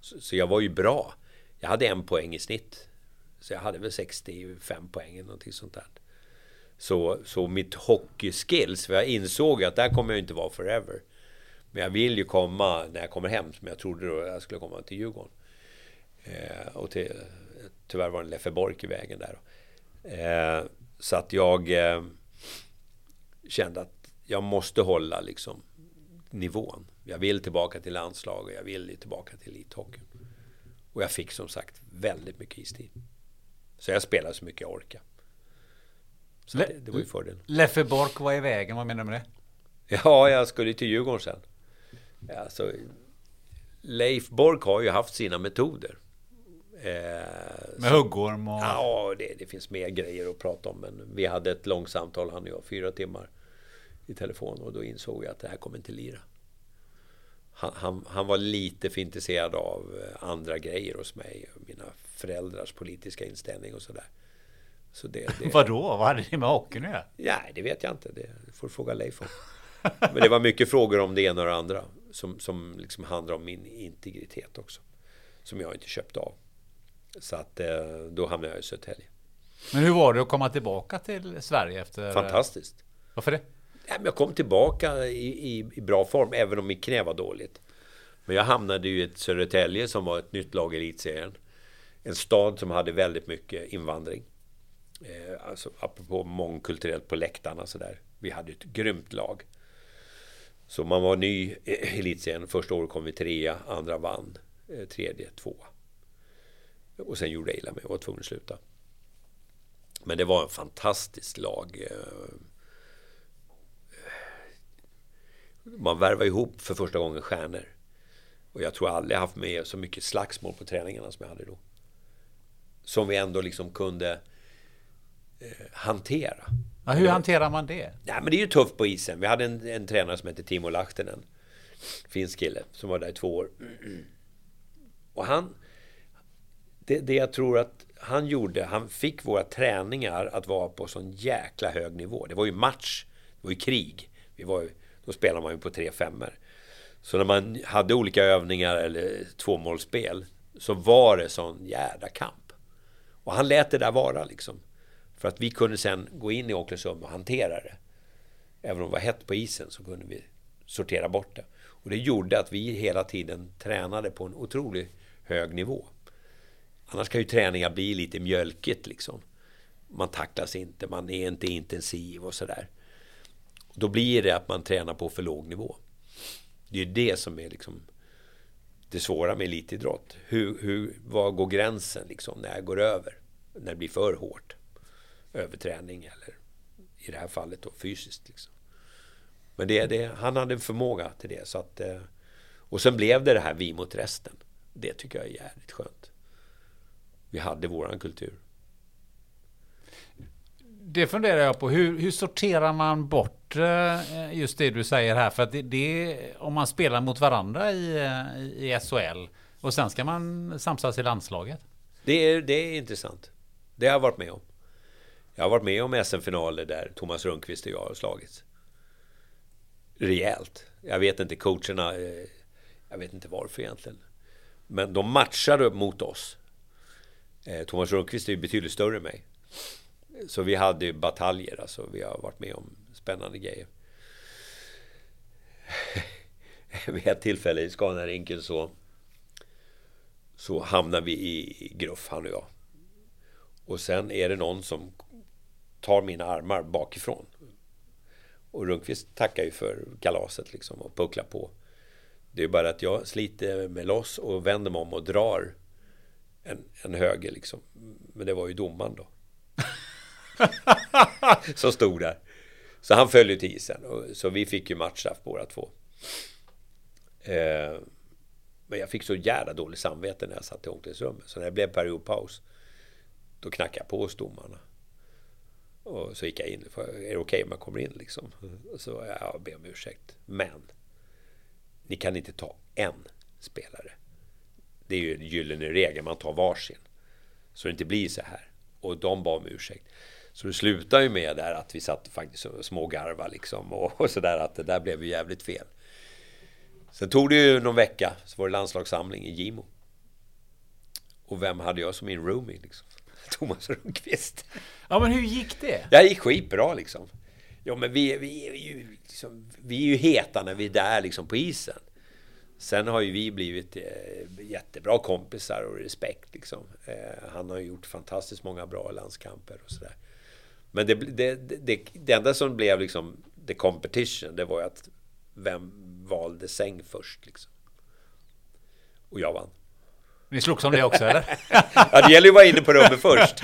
Så, så jag var ju bra. Jag hade en poäng i snitt. Så jag hade väl 65 poäng eller någonting sånt där. Så, så mitt hockeyskills, för jag insåg att där kommer jag inte vara forever. Men jag vill ju komma när jag kommer hem, som jag trodde då jag skulle komma till Djurgården. Eh, och till, tyvärr var det Leffe Bork i vägen där. Eh, så att jag eh, kände att jag måste hålla liksom nivån. Jag vill tillbaka till landslag och jag vill tillbaka till elithockeyn. Och jag fick som sagt väldigt mycket istid. Så jag spelade så mycket jag orkade. Så Le- det, det var ju fördelen. Leffe Bork var i vägen, vad menar du med det? Ja, jag skulle till Djurgården sen. Alltså, Leif Bork har ju haft sina metoder. Eh, Med huggorm och... Ja, det, det finns mer grejer att prata om. Men vi hade ett långt samtal, han och jag, fyra timmar i telefon. Och då insåg jag att det här kommer inte lira. Han, han, han var lite för intresserad av eh, andra grejer hos mig. Mina föräldrars politiska inställning och sådär. Så det, det, [laughs] Vadå? Vad hade det med hockeyn att göra? Nej, det vet jag inte. Det får du fråga Leif om. Men det var mycket frågor om det ena och det andra. Som, som liksom handlar om min integritet också. Som jag inte köpte av. Så att eh, då hamnade jag i Södertälje. Men hur var det att komma tillbaka till Sverige efter... Fantastiskt. Varför det? Ja, men jag kom tillbaka i, i, i bra form, även om mitt knä var dåligt. Men jag hamnade ju i ett Södertälje som var ett nytt lag i elitserien. En stad som hade väldigt mycket invandring. Eh, alltså apropå mångkulturellt på läktarna sådär. Vi hade ett grymt lag. Så man var ny i elitserien. Första året kom vi trea, andra vann, eh, tredje tvåa. Och sen gjorde jag illa mig och var tvungen att sluta. Men det var en fantastisk lag. Eh, man värvar ihop för första gången stjärnor. Och jag tror aldrig jag haft med så mycket slagsmål på träningarna som jag hade då. Som vi ändå liksom kunde eh, hantera. Ja, hur hanterar man det? Ja, men det är ju tufft på isen. Vi hade en, en tränare som hette Timo Lahtinen. Finsk kille som var där i två år. [clears throat] Och han... Det, det jag tror att han gjorde, han fick våra träningar att vara på sån jäkla hög nivå. Det var ju match, det var ju krig. Vi var, då spelade man ju på tre femmor. Så när man hade olika övningar eller tvåmålsspel så var det sån jädra kamp. Och han lät det där vara liksom. För att vi kunde sen gå in i omklädningsrummet och hantera det. Även om det var hett på isen så kunde vi sortera bort det. Och det gjorde att vi hela tiden tränade på en otroligt hög nivå. Annars kan ju träningar bli lite mjölkigt liksom. Man tacklas inte, man är inte intensiv och sådär. Då blir det att man tränar på för låg nivå. Det är det som är liksom det svåra med elitidrott. Hur, hur, var går gränsen liksom när jag går över? När det blir för hårt? Överträning eller i det här fallet då fysiskt. Liksom. Men det, det, han hade en förmåga till det. Så att, eh, och sen blev det det här vi mot resten. Det tycker jag är jävligt skönt. Vi hade våran kultur. Det funderar jag på. Hur, hur, sorterar man bort eh, just det du säger här? För att det, det om man spelar mot varandra i, i SHL och sen ska man samsas i landslaget. Det är, det är intressant. Det har jag varit med om. Jag har varit med om SM-finaler där Thomas Rundqvist och jag har slagits. Rejält. Jag vet inte, coacherna, eh, jag vet inte varför egentligen. Men de matchade mot oss. Eh, Thomas Rundqvist är ju betydligt större än mig. Så vi hade ju bataljer, alltså. Vi har varit med om spännande grejer. [laughs] Vid ett tillfälle i Scanarinken så, så hamnar vi i gruff, han och jag. Och sen är det någon som tar mina armar bakifrån. Och Rundqvist tackar ju för kalaset liksom och pucklar på. Det är bara att jag sliter mig loss och vänder mig om och drar en, en höger liksom. Men det var ju domaren då. [laughs] som stod där. Så han föll ju till isen. Och, så vi fick ju matchstraff båda två. Eh, men jag fick så jävla dåligt samvete när jag satt i omklädningsrummet. Så när det blev periodpaus, då knackade jag på hos domarna. Och så gick jag in. Är det okej okay om jag kommer in liksom? Och Så jag ber om ursäkt. Men ni kan inte ta en spelare. Det är ju en gyllene regel, man tar varsin. Så det inte blir så här. Och de bad om ursäkt. Så det slutade ju med där att vi satt faktiskt och smågarva liksom och, och sådär att det där blev ju jävligt fel. Sen tog det ju någon vecka så var det landslagssamling i Gimo. Och vem hade jag som min roomie liksom? [laughs] Thomas Rundqvist. Ja men hur gick det? Det gick skitbra liksom. Ja men vi, vi, är ju, liksom, vi är ju heta när vi är där liksom på isen. Sen har ju vi blivit eh, jättebra kompisar och respekt liksom. Eh, han har ju gjort fantastiskt många bra landskamper och sådär. Men det, det, det, det enda som blev liksom the competition, det var ju att vem valde säng först liksom. Och jag vann. Ni slogs om det också eller? [laughs] ja, det gäller ju att vara inne på rummet [laughs] först.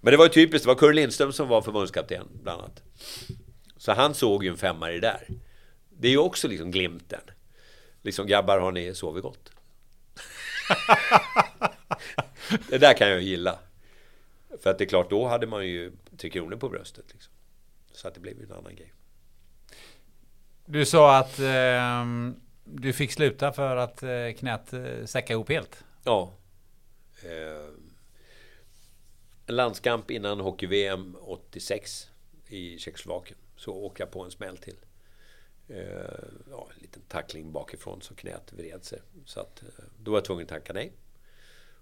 Men det var ju typiskt, det var Curre Lindström som var förbundskapten bland annat. Så han såg ju en femma i det där. Det är ju också liksom glimten. Liksom grabbar, har ni sovit gott? [laughs] det där kan jag gilla. För att det är klart, då hade man ju Tre Kronor på bröstet. Liksom. Så att det blev ju en annan grej. Du sa att eh, du fick sluta för att eh, knät eh, säckade ihop helt. Ja. Eh, en landskamp innan hockey-VM 86 i Tjeckoslovakien. Så åker jag på en smäll till. Ja, en liten tackling bakifrån så knät vred sig. Så att, då var jag tvungen att tacka nej.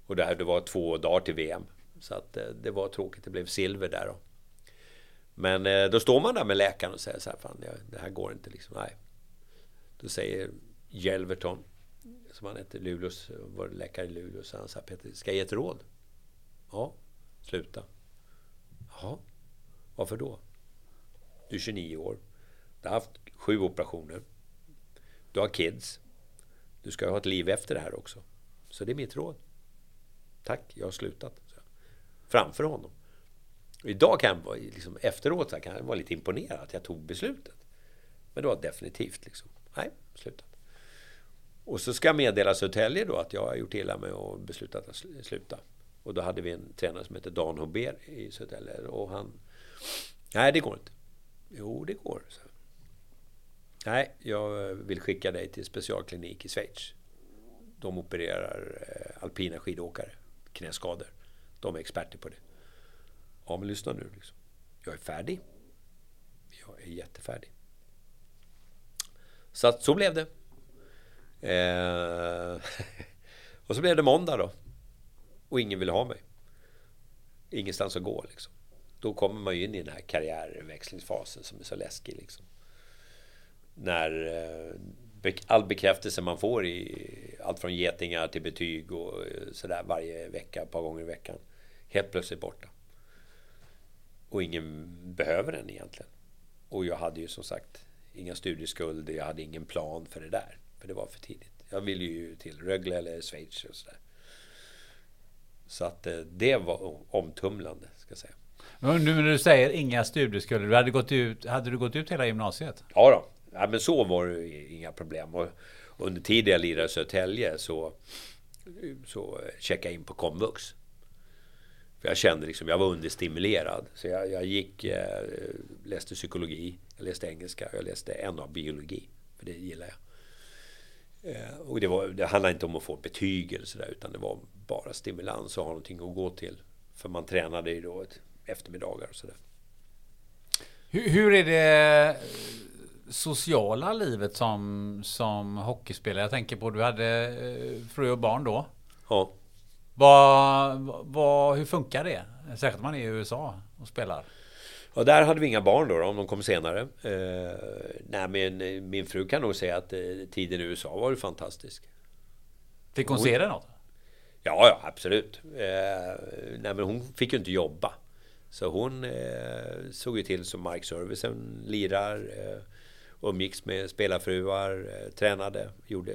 Och det, här, det var två dagar till VM. Så att det var tråkigt. Det blev silver där då. Men då står man där med läkaren och säger så här, fan det här går inte liksom. Nej. Då säger Jelverton, som han hette, Luleås, var läkare i Luleå, så han sa Peter, ska jag ge ett råd? Ja, sluta. Jaha, varför då? Du är 29 år. Du har haft sju operationer. Du har kids. Du ska ha ett liv efter det här också. Så det är mitt råd. Tack, jag har slutat. Framför honom. Idag kan jag vara, liksom, efteråt kan jag vara lite imponerad att jag tog beslutet. Men det var definitivt liksom, nej, sluta. Och så ska jag meddela Södertälje då att jag har gjort illa mig och beslutat att sluta. Och då hade vi en tränare som hette Dan Hober i Södertälje och han... Nej, det går inte. Jo, det går. Så. Nej, jag vill skicka dig till specialklinik i Schweiz. De opererar eh, alpina skidåkare, knäskador. De är experter på det. Ja, men lyssna nu. Liksom. Jag är färdig. Jag är jättefärdig. Så att så blev det. Eh, [laughs] och så blev det måndag då. Och ingen ville ha mig. Ingenstans att gå liksom. Då kommer man ju in i den här karriärväxlingsfasen som är så läskig liksom. När eh, all bekräftelse man får i allt från getingar till betyg och eh, sådär varje vecka, ett par gånger i veckan. Helt plötsligt borta. Och ingen behöver den egentligen. Och jag hade ju som sagt inga studieskulder, jag hade ingen plan för det där. För det var för tidigt. Jag ville ju till Rögle eller Schweiz och sådär. Så att eh, det var omtumlande, ska jag säga. Men nu när du säger inga studieskulder, du hade, gått ut, hade du gått ut hela gymnasiet? Ja då. Ja, men så var det inga problem. Och under tiden jag lirade i Södertälje så, så checkade jag in på komvux. För jag kände liksom, jag var understimulerad. Så jag, jag gick, eh, läste psykologi, jag läste engelska, jag läste en av biologi. För det gillar jag. Eh, och det, var, det handlade inte om att få betyg eller sådär, utan det var bara stimulans och ha någonting att gå till. För man tränade ju då ett eftermiddagar och sådär. Hur, hur är det sociala livet som, som hockeyspelare? Jag tänker på, du hade eh, fru och barn då. Ja. Vad, vad, hur funkar det? Särskilt man är i USA och spelar. Ja, där hade vi inga barn då, då de kom senare. Eh, nej, men eh, min fru kan nog säga att eh, tiden i USA var fantastisk. Fick hon, hon se det något? Ja, ja absolut. Eh, nej, men hon fick ju inte jobba. Så hon eh, såg ju till så markservicen lirar. Eh, umgicks med spelarfruar, eh, tränade, gjorde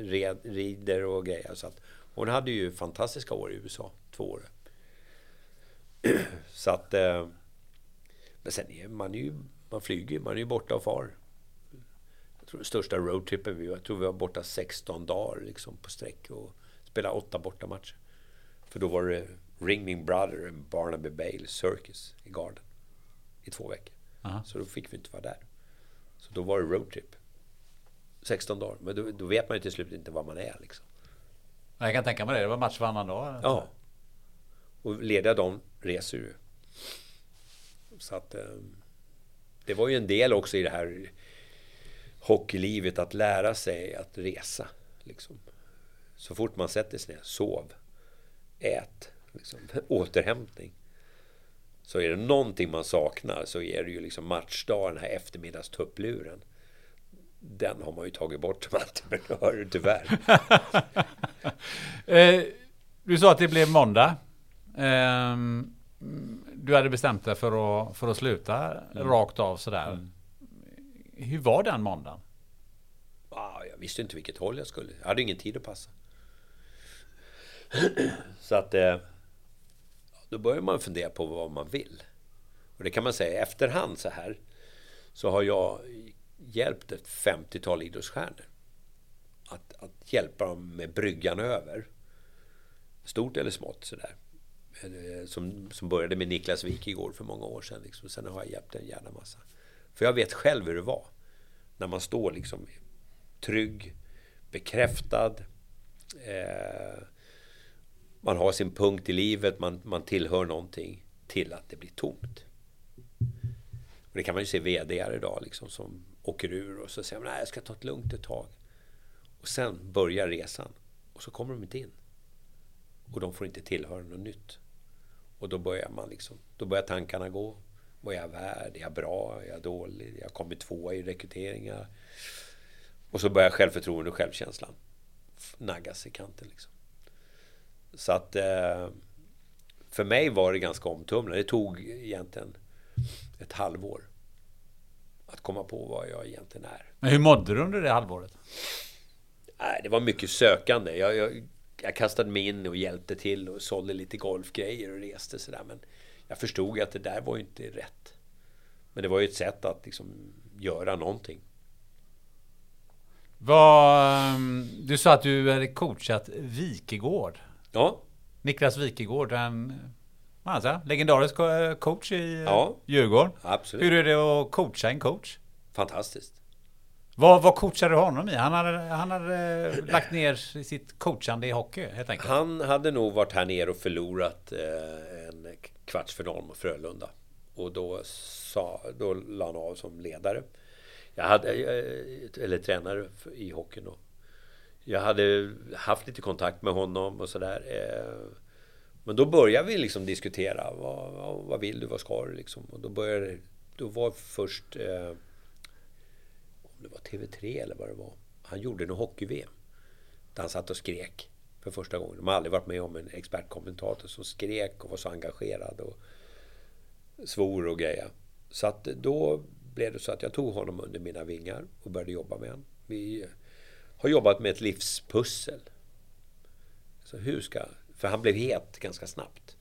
red, rider och grejer. Så att hon hade ju fantastiska år i USA, två år. [clears throat] Så att... Eh, men sen är man ju... Man flyger man är ju borta och far. Jag tror största roadtrippen vi Jag tror vi var borta 16 dagar liksom på sträck och spelade åtta bortamatcher. För då var det Ring Me Brother and Barnaby Bale Circus i Garden. I två veckor. Aha. Så då fick vi inte vara där. Så då var det roadtrip. 16 dagar. Men då, då, vet man ju till slut inte var man är liksom. Jag kan tänka mig det. Det var match varannan dag. Ja. Och lediga dagen reser ju. Så att... Eh, det var ju en del också i det här hockeylivet att lära sig att resa. Liksom. Så fort man sätter sig ner, sov, ät, liksom, [laughs] återhämtning. Så är det någonting man saknar så är det ju liksom matchdagen, den här eftermiddagstuppluren. Den har man ju tagit bort som [laughs] entreprenör, tyvärr. [laughs] eh, du sa att det blev måndag. Ehm, du hade bestämt dig för att, för att sluta mm. rakt av sådär. Mm. Hur var den måndagen? Ah, jag visste inte vilket håll jag skulle. Jag hade ingen tid att passa. [clears throat] Så att... Eh, då börjar man fundera på vad man vill. Och det kan man säga i efterhand så här. Så har jag hjälpt ett 50-tal idrottsstjärnor. Att, att hjälpa dem med bryggan över. Stort eller smått sådär. Eh, som, som började med Niklas Wikegård för många år sedan. Liksom. Sen har jag hjälpt en jävla massa. För jag vet själv hur det var. När man står liksom trygg, bekräftad. Eh, man har sin punkt i livet, man, man tillhör någonting. Till att det blir tomt. Och det kan man ju se VD idag liksom, som åker ur och så säger man nej jag ska ta det lugnt ett tag. Och sen börjar resan. Och så kommer de inte in. Och de får inte tillhöra något nytt. Och då börjar man liksom, då börjar tankarna gå. Vad är jag värd? Är jag bra? Är jag dålig? Jag kommer tvåa i rekryteringar. Och så börjar självförtroende och självkänslan naggas i kanten. Liksom. Så att eh, för mig var det ganska omtumlande. Det tog egentligen ett halvår att komma på vad jag egentligen är. Men hur mådde du under det halvåret? Det var mycket sökande. Jag, jag, jag kastade mig in och hjälpte till och sålde lite golfgrejer och reste sådär. Men jag förstod att det där var ju inte rätt. Men det var ju ett sätt att liksom göra någonting. Vad, ehm, du sa att du hade coachat Wikegård. Ja. Niklas Wikegård, en alltså, legendarisk coach i ja. Djurgården. Absolut. Hur är det att coacha en coach? Fantastiskt. Vad, vad coachade du honom i? Han hade, han hade lagt ner sitt coachande i hockey helt enkelt. Han hade nog varit här nere och förlorat eh, en kvartsfinal mot Frölunda. Och då, sa, då la han av som ledare. Jag hade, eh, eller tränare i hockeyn då. Jag hade haft lite kontakt med honom och sådär. Eh. Men då började vi liksom diskutera. Vad, vad vill du? Vad ska du? Liksom. Och då började Då var först... Om det var TV3 eller vad det var. Han gjorde nog hockey-VM. Där han satt och skrek för första gången. De har aldrig varit med om en expertkommentator som skrek och var så engagerad och svor och grejer. Så att då blev det så att jag tog honom under mina vingar och började jobba med honom. Vi har jobbat med ett livspussel. Så hur ska... För han blev het ganska snabbt.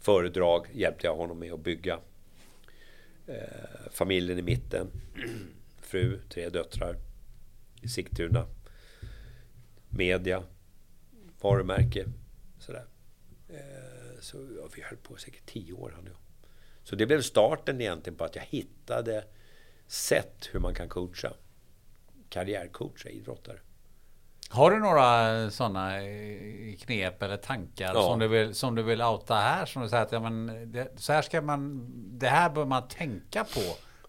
Föredrag hjälpte jag honom med att bygga. Eh, familjen i mitten. Fru, tre döttrar. I Sigtuna. Media. Varumärke. Sådär. Eh, så ja, vi höll på säkert tio år han. Så det blev starten egentligen på att jag hittade sätt hur man kan coacha. Karriärcoacha idrottare. Har du några sådana knep eller tankar Ja. som, du vill, som du vill outa här? Som du säger att ja, men det, så här ska man, det här bör man tänka på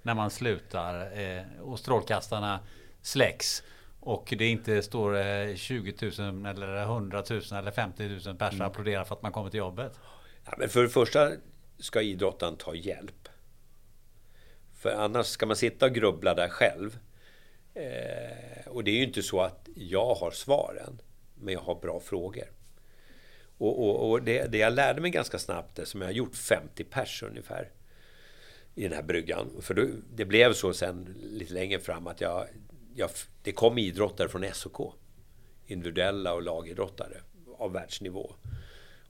när man slutar eh, och strålkastarna släcks. Och det inte står eh, 20 000 eller 100 000 eller 50 000 personer Mm. applåderar för att man kommer till jobbet. Ja, men för det första ska idrottaren ta hjälp. För annars ska man sitta och grubbla där själv. Eh, och det är ju inte så att jag har svaren, men jag har bra frågor. Och, och, och det, det jag lärde mig ganska snabbt, det som jag har gjort 50 pers ungefär i den här bryggan. För då, det blev så sen lite längre fram att jag, jag, det kom idrottare från SOK. Individuella och lagidrottare av världsnivå.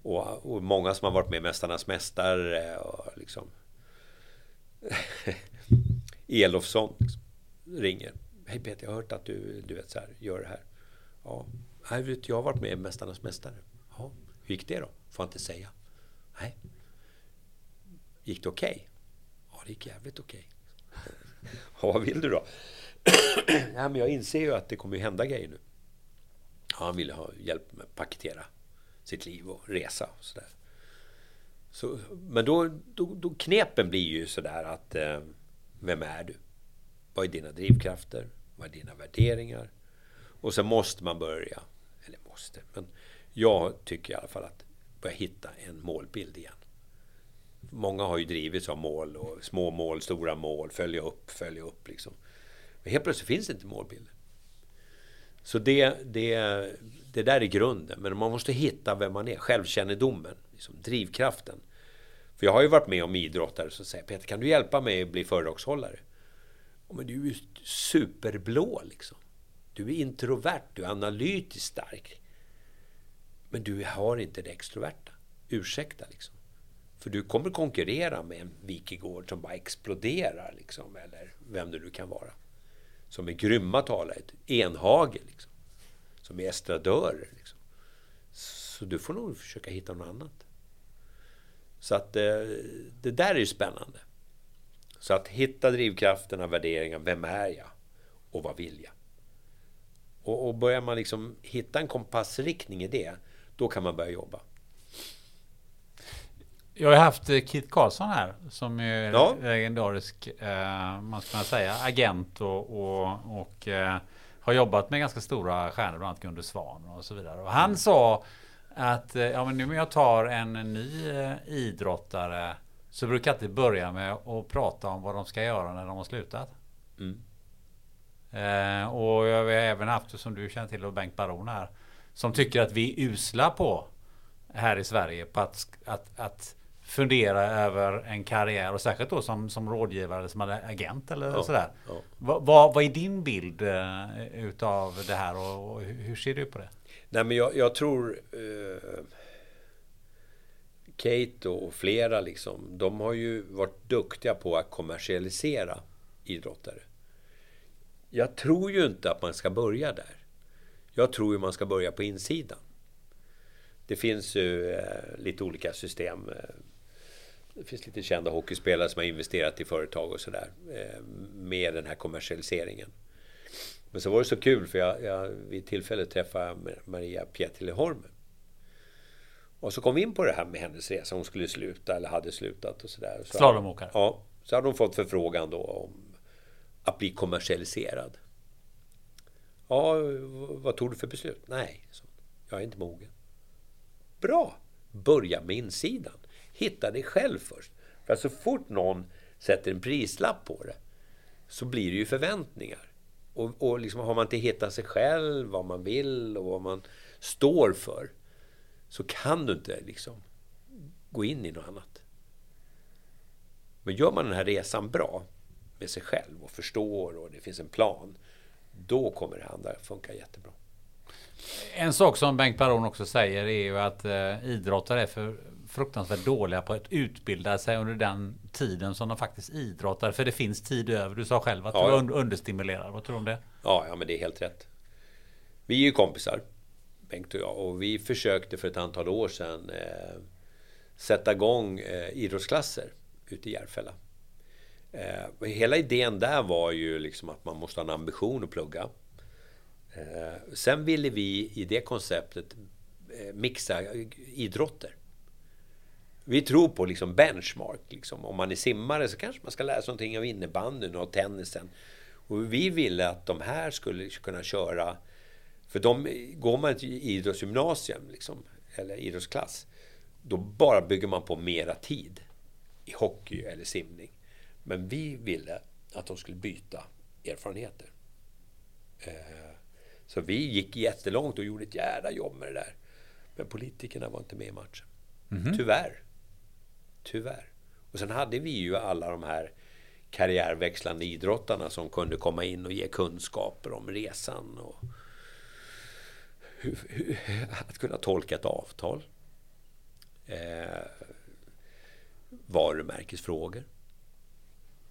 Och, och många som har varit med i Mästarnas Mästare och liksom [laughs] Elofsson liksom, ringer. Hej Peter, jag har hört att du, du vet så här, gör det här. Ja, jag, vet, jag har varit med i Mästarnas Mästare. Ja, hur gick det då? Får jag inte säga. Nej. Gick det okej? Okay? Det gick jävligt okej. [laughs] Ja, vad vill du då? [clears throat] ja, men jag inser ju att det kommer ju hända grejer nu. Ja, han ville ha hjälp med att paketera sitt liv och resa och sådär. Så, men då, då, då knepen blir ju sådär att eh, vem är du? Vad är dina drivkrafter? Vad är dina värderingar? Och sen måste man börja, eller måste, men jag tycker i alla fall att börja hitta en målbild igen. Många har ju drivits av mål och små mål, stora mål, följa upp, följa upp liksom. Men helt plötsligt finns det inte målbilder. Så det, det, det där är grunden. Men man måste hitta vem man är. Självkännedomen. Liksom drivkraften. För jag har ju varit med om idrottare som säger Peter, kan du hjälpa mig att bli föredragshållare? Men du är ju superblå liksom. Du är introvert, du är analytiskt stark. Men du har inte det extroverta. Ursäkta liksom. För du kommer konkurrera med en Wikigård som bara exploderar liksom. Eller vem det nu kan vara. Som är grymma talare. Enhage liksom. Som är estradörer liksom. Så du får nog försöka hitta något annat. Så att eh, det där är ju spännande. Så att hitta drivkrafterna, värderingar. Vem är jag? Och vad vill jag? Och, och börjar man liksom hitta en kompassriktning i det, då kan man börja jobba. Jag har haft eh, Kit Karlsson här som är Ja. legendarisk, eh, man ska säga, agent och, och, och eh, har jobbat med ganska stora stjärnor, bland annat Gunde Svan och så vidare. Och han sa att eh, ja, men nu när jag tar en ny eh, idrottare så brukar jag inte börja med att prata om vad de ska göra när de har slutat. Mm. Eh, och jag har även haft, som du känner till, och Bengt Baron här. Som tycker att vi är usla på här i Sverige på att, att, att fundera över en karriär och särskilt då som, som rådgivare som agent eller Ja, sådär. ja. Vad, vad, vad är din bild eh, utav det här och, och hur ser du på det? Nej, men jag, jag tror eh, Kate och flera liksom, de har ju varit duktiga på att kommersialisera idrottare. Jag tror ju inte att man ska börja där. Jag tror ju man ska börja på insidan. Det finns ju eh, lite olika system. Det finns lite kända hockeyspelare som har investerat i företag och sådär. Eh, med den här kommersialiseringen. Men så var det så kul för jag, jag vid tillfälle träffade Maria Pietilehorme. Och så kom vi in på det här med hennes resa. Hon skulle sluta eller hade slutat och sådär. Så Slalomåkare? Ja. Så hade hon fått förfrågan då om att bli kommersialiserad. Ja, vad tog du för beslut? Nej, så. jag är inte mogen. Bra! Börja med insidan. Hitta dig själv först. För så fort någon sätter en prislapp på det så blir det ju förväntningar. Och, och liksom har man inte hittat sig själv, vad man vill och vad man står för så kan du inte liksom gå in i något annat. Men gör man den här resan bra med sig själv och förstår och det finns en plan, då kommer det andra funka jättebra. En sak som Bengt Baron också säger är ju att eh, idrottare är för fruktansvärt dåliga på att utbilda sig under den tiden som de faktiskt idrottar. För det finns tid över. Du sa själv att ja, du var understimulerad. Vad tror du om det? Ja, ja, men det är helt rätt. Vi är ju kompisar, Bengt och jag. Och vi försökte för ett antal år sedan eh, sätta igång eh, idrottsklasser ute i Järfälla. Eh, hela idén där var ju liksom att man måste ha en ambition att plugga. Eh, sen ville vi i det konceptet eh, mixa idrotter. Vi tror på liksom benchmark. Liksom. Om man är simmare så kanske man ska lära sig någonting av innebandyn och tennisen. Och vi ville att de här skulle kunna köra... För de, går man till idrottsgymnasium, liksom, eller idrottsklass, då bara bygger man på mera tid i hockey eller simning. Men vi ville att de skulle byta erfarenheter. Eh, så vi gick jättelångt och gjorde ett jävla jobb med det där. Men politikerna var inte med i matchen. Mm -hmm. Tyvärr. Tyvärr. Och sen hade vi ju alla de här karriärväxlande idrottarna som kunde komma in och ge kunskaper om resan och hur, hur, att kunna tolka ett avtal. Eh, varumärkesfrågor,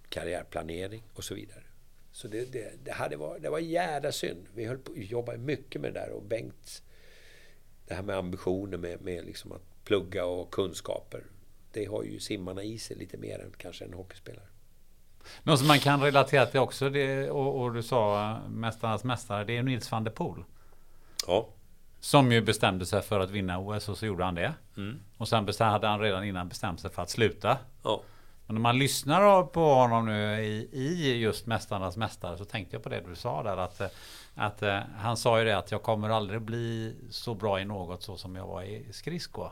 karriärplanering och så vidare. Så det, det, det, hade var, det var jävla synd. Vi höll på, jobbade mycket med det där och Bengt, det här med ambitioner med, med liksom att plugga och kunskaper det har ju simmarna i sig lite mer än kanske en hockeyspelare. Något som man kan relatera till också, det, och, och, du sa Mästarnas Mästare, det är Nils van der Poel. Ja. Som ju bestämde sig för att vinna OS och så gjorde han det. Mm. Och sen hade han redan innan bestämt sig för att sluta. Ja. Men när man lyssnar på honom nu i, i just Mästarnas Mästare så tänkte jag på det du sa där att, att uh, han sa ju det att jag kommer aldrig bli så bra i något så som jag var i skridsko.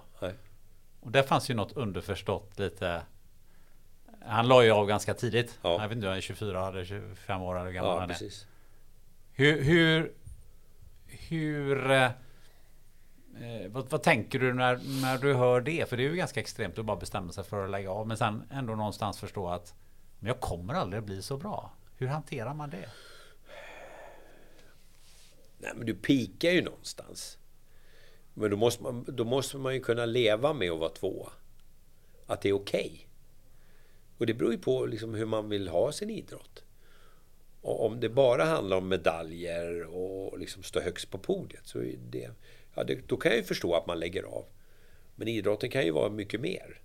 Och där fanns ju något underförstått lite. Han la ju av ganska tidigt. Ja. Jag vet inte, han är 24 eller 25 år eller gammal ja, han är. Precis. Hur, hur, hur eh, vad, vad, tänker du när, när du hör det? För det är ju ganska extremt att bara bestämma sig för att lägga av. Men sen ändå någonstans förstå att men jag kommer aldrig bli så bra. Hur hanterar man det? Nej, men du pikar ju någonstans. Men då måste, man, då måste man ju kunna leva med att vara tvåa. Att det är okej. Okay. Och det beror ju på liksom hur man vill ha sin idrott. Och om det bara handlar om medaljer och liksom stå högst på podiet så är det, ja, det, då kan jag ju förstå att man lägger av. Men idrotten kan ju vara mycket mer.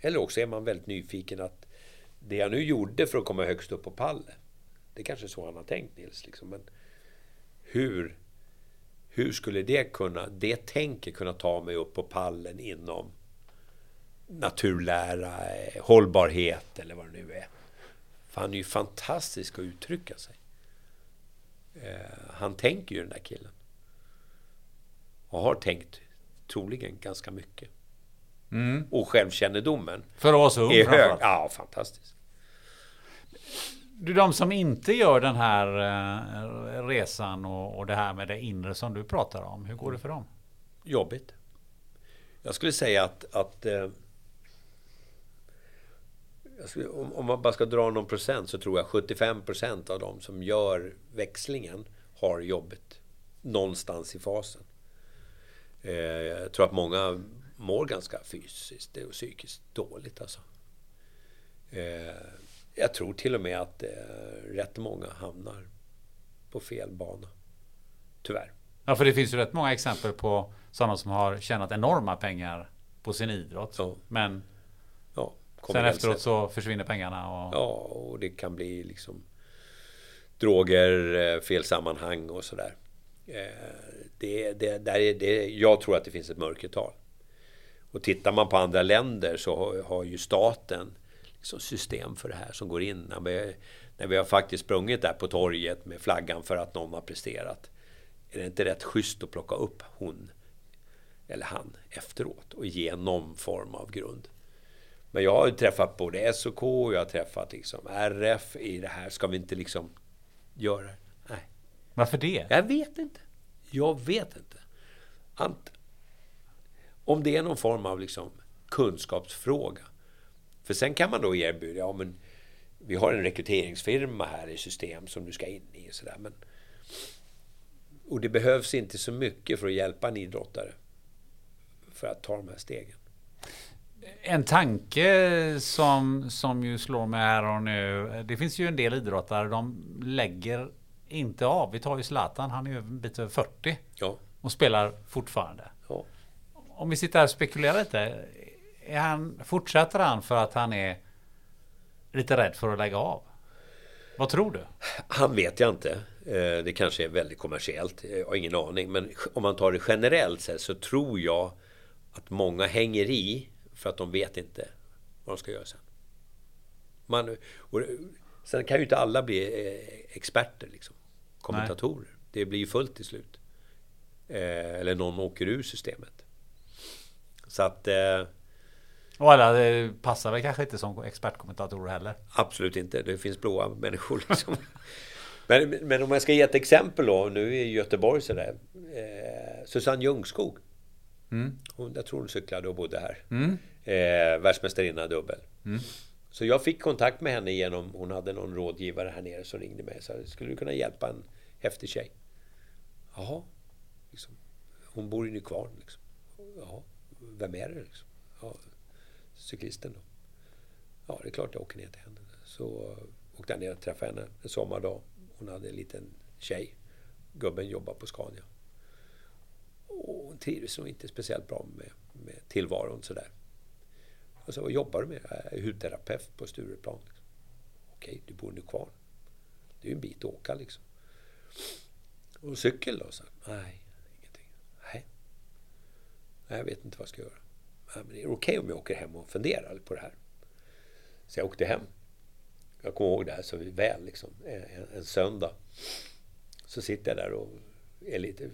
Eller också är man väldigt nyfiken att det jag nu gjorde för att komma högst upp på pallen, det är kanske är så han har tänkt Nils. Liksom, men hur hur skulle det kunna, det tänket kunna ta mig upp på pallen inom naturlära, eh, hållbarhet eller vad det nu är. För han är ju fantastisk att uttrycka sig. Eh, han tänker ju den där killen. Och har tänkt troligen ganska mycket. Mm. Och självkännedomen För att vara så ung är hög. Ja, fantastiskt. Du, de som inte gör den här eh, resan och, och det här med det inre som du pratar om. Hur går det för dem? Jobbigt. Jag skulle säga att, att eh, skulle, om, om, man bara ska dra någon procent så tror jag 75 procent av de som gör växlingen har jobbet någonstans i fasen. Eh, jag tror att många mår ganska fysiskt och psykiskt dåligt alltså. Eh, jag tror till och med att eh, rätt många hamnar på fel bana. Tyvärr. Ja, för det finns ju rätt många exempel på sådana som har tjänat enorma pengar på sin idrott. Ja. Men ja, sen efteråt så försvinner pengarna. Och... Ja, och det kan bli liksom droger, eh, fel sammanhang och sådär. Eh, det, det, där är, det, jag tror att det finns ett mörkertal. Och tittar man på andra länder så har, har ju staten liksom system för det här som går in. När vi, när vi har faktiskt sprungit där på torget med flaggan för att någon har presterat. Är det inte rätt schysst att plocka upp hon eller han efteråt och ge någon form av grund? Men jag har ju träffat både SOK och jag har träffat liksom RF i det här. Ska vi inte liksom göra det? Nej. Varför det? Jag vet inte. Jag vet inte. Ant om det är någon form av liksom kunskapsfråga. För sen kan man då erbjuda, ja men vi har en rekryteringsfirma här i system som du ska in i och sådär. Men, och det behövs inte så mycket för att hjälpa en idrottare för att ta de här stegen. En tanke som, som ju slår mig här och nu. Det finns ju en del idrottare, de lägger inte av. Vi tar ju Zlatan, han är ju en bit över 40. Ja. Och spelar fortfarande. ja. Om vi sitter här och spekulerar lite. Är han, fortsätter han för att han är lite rädd för att lägga av? Vad tror du? Han vet jag inte. Eh, Det kanske är väldigt kommersiellt. Jag har ingen aning. Men om man tar det generellt sett så tror jag att många hänger i för att de vet inte vad de ska göra sen. Man, och sen kan ju inte alla bli eh, experter, liksom. kommentatorer. Det blir ju fullt till slut. Eh, Eller någon åker ur systemet. Så att eh, Och alla passar väl kanske inte som expertkommentatorer heller. Absolut inte. Det finns blåa människor. [laughs] Liksom. men, men om jag ska ge ett exempel då. Nu är Göteborg sådär. Eh, Susanne Ljungskog. Hon, jag tror hon cyklade och bodde här. Eh, världsmästarinna dubbel. Så jag fick kontakt med henne genom, hon hade någon rådgivare här nere som ringde mig. Så skulle du kunna hjälpa en häftig tjej? Jaha. Liksom. Hon bor i Nykvarn. Liksom. Jaha. Vem är det? Liksom? Ja, cyklisten då. Ja, det är klart jag åker ner till henne. Så åkte jag ner och träffade henne en sommardag. Hon hade en liten tjej. Gubben jobbar på Scania. Och hon trivdes nog inte speciellt bra med, med tillvaron sådär. Och så vad jobbar du med? Jag är hudterapeut på Stureplan. Liksom. Okej, du bor nu kvar. Det är ju en bit att åka liksom. Och cykel då? Så, nej, ingenting. Nej. nej, jag vet inte vad jag ska göra. Nej, men är det okej om jag åker hem och funderar på det här? Så jag åkte hem. Jag kommer ihåg det här så väl. Liksom. En, en söndag. Så sitter jag där och är lite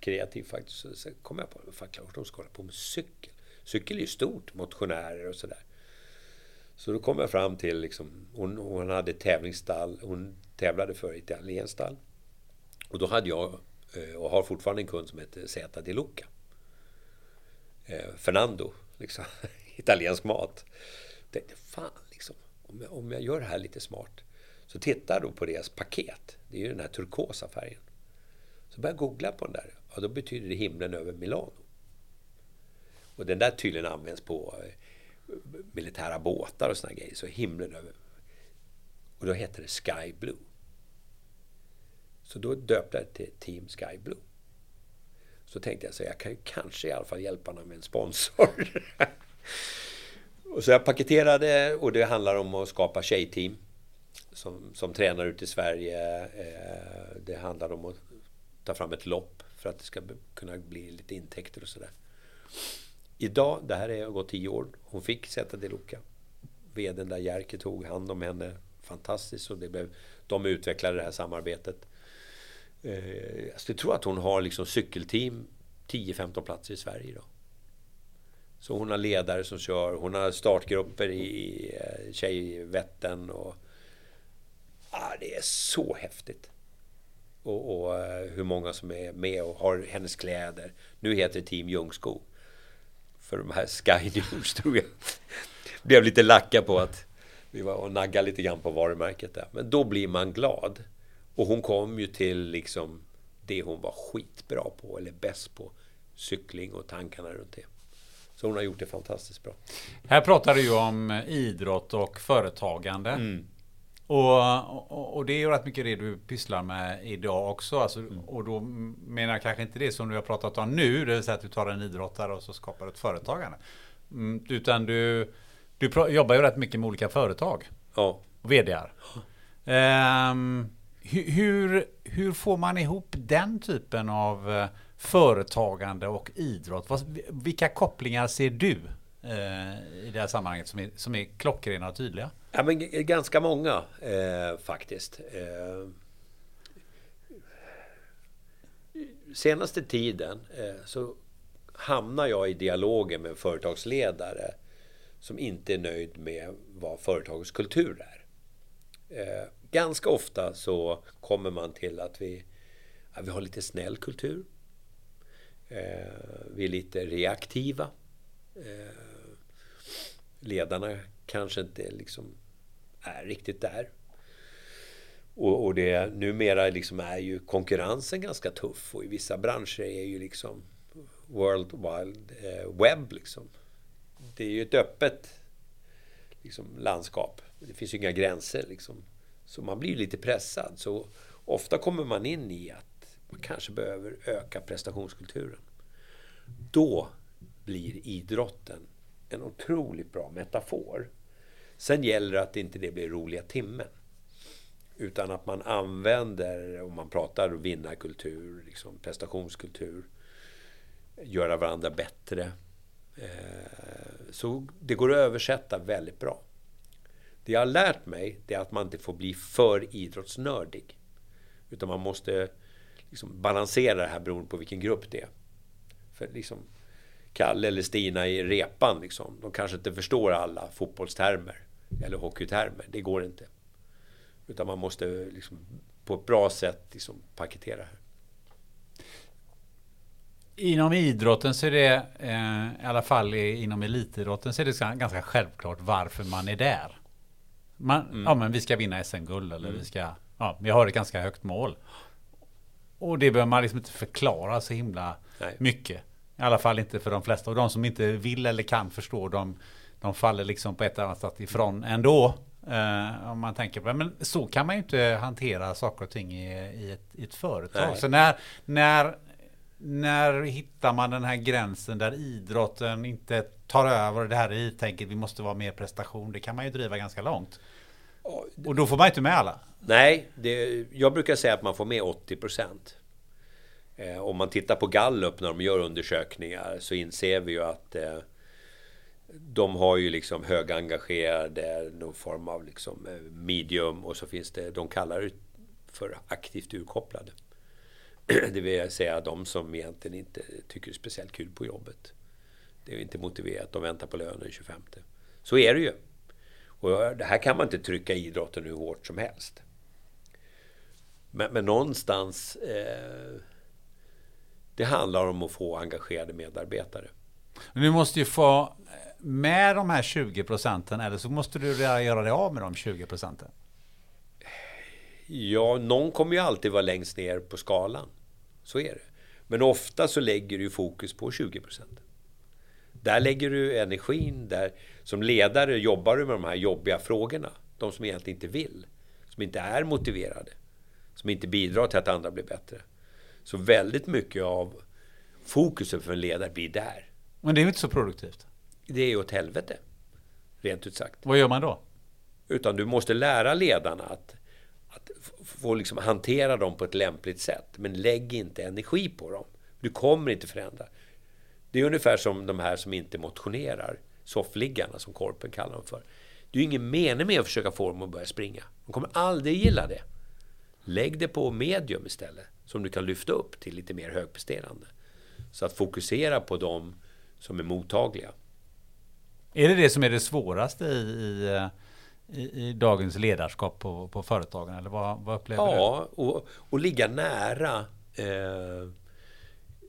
kreativ faktiskt. Så, så kommer jag på fan klart de ska hålla på med cykel. Cykel är ju stort, motionärer och sådär. Så då kom jag fram till, liksom, hon, hon hade tävlingsstall. Hon tävlade för ett italienskt stall. Och då hade jag, eh, och har fortfarande en kund som heter Zeta Di Luca. Eh, Fernando, liksom. [laughs] Italiensk mat. Jag tänkte, fan liksom. Om jag, om jag gör det här lite smart. Så tittar jag då på deras paket. Det är ju den här turkosa färgen. Så börjar jag googla på den där. Ja, då betyder det himlen över Milano. Och den där tydligen används på eh, militära båtar och såna grejer. Så himlen över. Och då heter det Sky Blue. Så då döpte jag det till Team Sky Blue. Så tänkte jag så jag kan ju kanske i alla fall hjälpa honom med en sponsor. [laughs] och så jag paketerade och det handlar om att skapa tjejteam. Som, som tränar ute i Sverige. Eh, det handlar om att ta fram ett lopp för att det ska kunna bli lite intäkter och sådär. Idag, det här är gått tio år, hon fick sätta det Luca. Veden där Jerker tog hand om henne fantastiskt och det blev, de utvecklade det här samarbetet. Eh, alltså jag tror att hon har liksom cykelteam 10-15 platser i Sverige idag. Så hon har ledare som kör, hon har startgrupper i eh, Tjejvätten och ah, det är så häftigt. Och, och eh, hur många som är med och har hennes kläder. Nu heter det Team Ljungskog. För de här Sky [laughs] News tror jag blev lite lacka på att vi var och naggade lite grann på varumärket där. Men då blir man glad. Och hon kom ju till liksom det hon var skitbra på, eller bäst på. Cykling och tankarna runt det. Så hon har gjort det fantastiskt bra. Här pratar du ju om idrott och företagande. Mm. Och, och, och det är ju rätt mycket det du pysslar med idag också. Alltså, Mm. Och då menar jag kanske inte det som du har pratat om nu, det vill säga att du tar en idrottare och så skapar ett företagande. Mm, utan du, du jobbar ju rätt mycket med olika företag Ja, och VDR. [gasps] Ehm, hur, hur, får man ihop den typen av eh, företagande och idrott? Vilka kopplingar ser du eh, i det här sammanhanget som är, som är klockrena och tydliga? Ja, men ganska många eh, faktiskt. Eh, senaste tiden eh, så hamnar jag i dialoger med företagsledare som inte är nöjd med vad företagets kultur är. Eh, Ganska ofta så kommer man till att vi, ja, vi har lite snäll kultur. Eh, vi är lite reaktiva. Eh, ledarna kanske inte liksom är riktigt där. Och, och det numera liksom är ju konkurrensen ganska tuff och i vissa branscher är ju liksom World Wild eh, Web liksom. Det är ju ett öppet liksom, landskap. Det finns ju inga gränser liksom. Så man blir lite pressad. Så ofta kommer man in i att man kanske behöver öka prestationskulturen. Då blir idrotten en otroligt bra metafor. Sen gäller det att inte det blir roliga timmen. Utan att man använder, om man pratar vinnarkultur, liksom prestationskultur, göra varandra bättre. Eh, så det går att översätta väldigt bra. Det jag har lärt mig det är att man inte får bli för idrottsnördig. Utan man måste liksom balansera det här beroende på vilken grupp det är. För liksom Kalle eller Stina i repan, liksom, de kanske inte förstår alla fotbollstermer eller hockeytermer. Det går inte. Utan man måste liksom, på ett bra sätt liksom, paketera det här. Inom idrotten så är det, eh, i alla fall inom elitidrotten, så är det ganska självklart varför man är där. Man, mm. Ja, men vi ska vinna SM-guld eller mm. vi ska, ja, vi har ett ganska högt mål. Och det behöver man liksom inte förklara så himla Nej. mycket. I alla fall inte för de flesta. Och de som inte vill eller kan förstå, de, de faller liksom på ett annat sätt ifrån ändå. Uh, om man tänker på det. Men så kan man ju inte hantera saker och ting i, i, ett, i ett, företag. Nej. Så när, när, när hittar man den här gränsen där idrotten inte tar över det här i-tänket, vi måste vara mer prestation. Det kan man ju driva ganska långt. Och då får man inte med alla. Nej, det, jag brukar säga att man får med 80 procent. Eh, om man tittar på Gallup när de gör undersökningar så inser vi ju att eh, de har ju liksom högengagerade, någon form av liksom eh, medium och så finns det, de kallar det för aktivt urkopplade. [clears throat] Det vill säga de som egentligen inte tycker det är speciellt kul på jobbet. Det är inte motiverat, de väntar på lönen 25. Så är det ju. Och det här kan man inte trycka idrotten hur hårt som helst. Men, men någonstans eh, det handlar om att få engagerade medarbetare. Du måste ju få med de här 20 procenten eller så måste du göra dig av med de 20 procenten. Ja, någon kommer ju alltid vara längst ner på skalan. Så är det. Men ofta så lägger du fokus på 20 procent. Där lägger du energin. Där, som ledare jobbar du med de här jobbiga frågorna. De som egentligen inte vill. Som inte är motiverade. Som inte bidrar till att andra blir bättre. Så väldigt mycket av fokuset för en ledare blir där. Men det är ju inte så produktivt. Det är ju åt helvete. Rent ut sagt. Vad gör man då? Utan du måste lära ledarna att, att få liksom hantera dem på ett lämpligt sätt. Men lägg inte energi på dem. Du kommer inte förändra. Det är ungefär som de här som inte motionerar. Soffliggarna som Korpen kallar dem för. Det är ju ingen mening med att försöka få dem att börja springa. De kommer aldrig gilla det. Lägg det på medium istället som du kan lyfta upp till lite mer högpresterande. Så att fokusera på de som är mottagliga. Är det det som är det svåraste i, i, i dagens ledarskap på, på företagen? Eller vad, vad upplever ja, du? Ja, och, och ligga nära eh,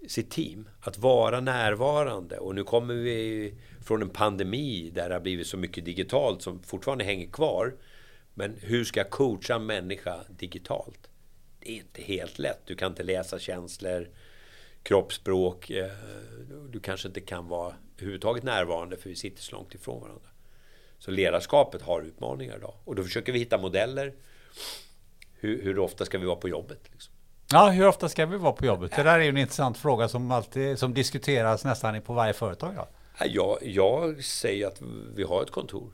sitt team. Att vara närvarande. Och nu kommer vi från en pandemi där det har blivit så mycket digitalt som fortfarande hänger kvar. Men hur ska jag coacha en människa digitalt? det är inte helt lätt. Du kan inte läsa känslor, kroppsspråk. Eh, du kanske inte kan vara överhuvudtaget närvarande för vi sitter så långt ifrån varandra. Så ledarskapet har utmaningar idag. Och då försöker vi hitta modeller. Hur, hur ofta ska vi vara på jobbet? Liksom? Ja, hur ofta ska vi vara på jobbet? Det där är ju en intressant fråga som alltid som diskuteras nästan på varje företag. Ja. Jag, jag säger att vi har ett kontor.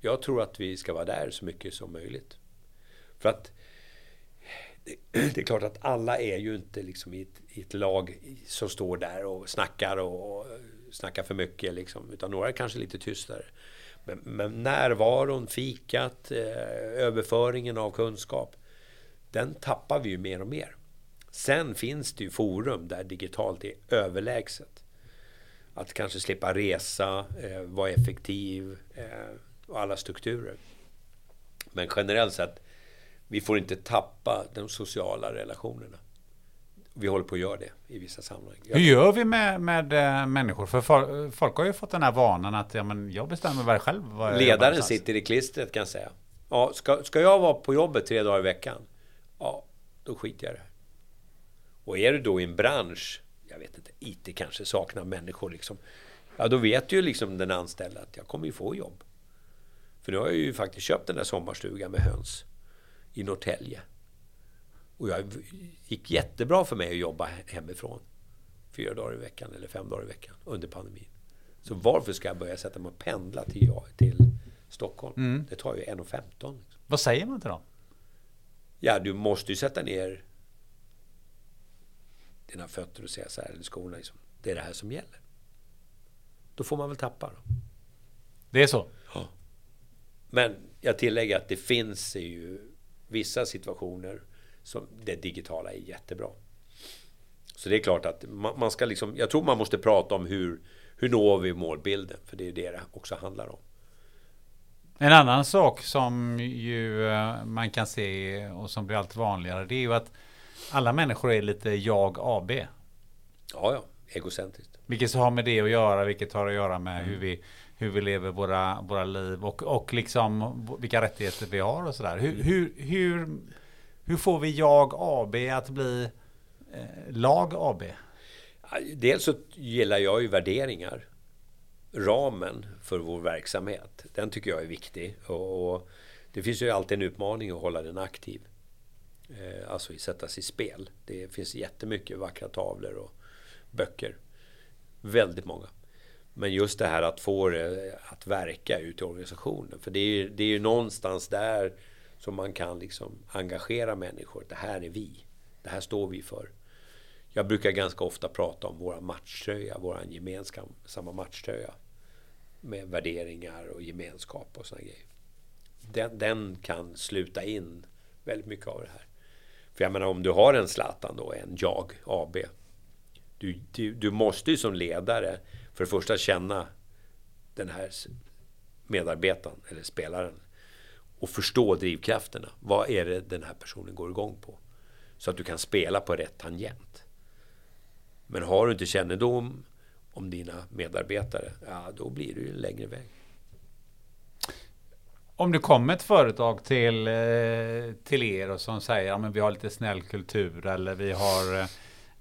Jag tror att vi ska vara där så mycket som möjligt. För att [clears throat] det är klart att alla är ju inte liksom i ett, i ett lag som står där och snackar och, och snackar för mycket liksom, utan några är kanske lite tystare. Men, men närvaron, fikat, eh, överföringen av kunskap, den tappar vi ju mer och mer. Sen finns det ju forum där digitalt är överlägset. Att kanske slippa resa, eh, vara effektiv eh, och alla strukturer. Men generellt sett, vi får inte tappa de sociala relationerna. Vi håller på att göra det i vissa sammanhang. Hur gör vi med, med äh, människor? För folk, folk, har ju fått den här vanan att ja, men jag bestämmer väl själv vad Ledaren sitter i klistret kan jag säga. Ja, ska, ska jag vara på jobbet tre dagar i veckan? Ja, då skiter jag i det. Och är du då i en bransch, jag vet inte, IT kanske saknar människor liksom. Ja, då vet ju liksom den anställda att jag kommer ju få jobb. För nu har jag ju faktiskt köpt den där sommarstugan med höns i Norrtälje. Och det gick jättebra för mig att jobba hemifrån. Fyra dagar i veckan eller fem dagar i veckan under pandemin. Så varför ska jag börja sätta mig och pendla till, till Stockholm? Mm. Det tar ju 1.15. Vad säger man till dem? Ja, du måste ju sätta ner dina fötter och säga så här, eller skorna liksom. Det är det här som gäller. Då får man väl tappa då. Det är så? Ja. Men jag tillägger att det finns ju vissa situationer som det digitala är jättebra. Så det är klart att man, ska liksom, jag tror man måste prata om hur, hur når vi målbilden? För det är det det också handlar om. En annan sak som ju eh, man kan se och som blir allt vanligare det är ju att alla människor är lite jag AB. Ja, ja, egocentriskt. Vilket har med det att göra, vilket har att göra med mm. hur, vi, hur vi lever våra, våra liv och, och liksom vilka rättigheter vi har och sådär. Hur, hur, hur, hur får vi jag AB att bli eh, lag AB? Dels så gillar jag ju värderingar. Ramen för vår verksamhet, den tycker jag är viktig. Och, och det finns ju alltid en utmaning att hålla den aktiv. Eh, alltså sättas i spel. Det finns jättemycket vackra tavlor och böcker. Väldigt många. Men just det här att få det att verka ut i organisationen. För det är ju, det är ju någonstans där som man kan liksom engagera människor. Det här är vi. Det här står vi för. Jag brukar ganska ofta prata om våra matchtröja, vår gemensamma matchtröja. Med värderingar och gemenskap och sådana grejer. Den, den kan sluta in väldigt mycket av det här. För jag menar om du har en Zlatan då, en Jag AB. Du, du, du måste ju som ledare för det första känna den här medarbetaren eller spelaren och förstå drivkrafterna. Vad är det den här personen går igång på? Så att du kan spela på rätt tangent. Men har du inte kännedom om dina medarbetare, ja då blir det ju en längre väg. Om det kommer ett företag till, eh, till er och som säger att ja, vi har lite snäll kultur eller vi har, eh,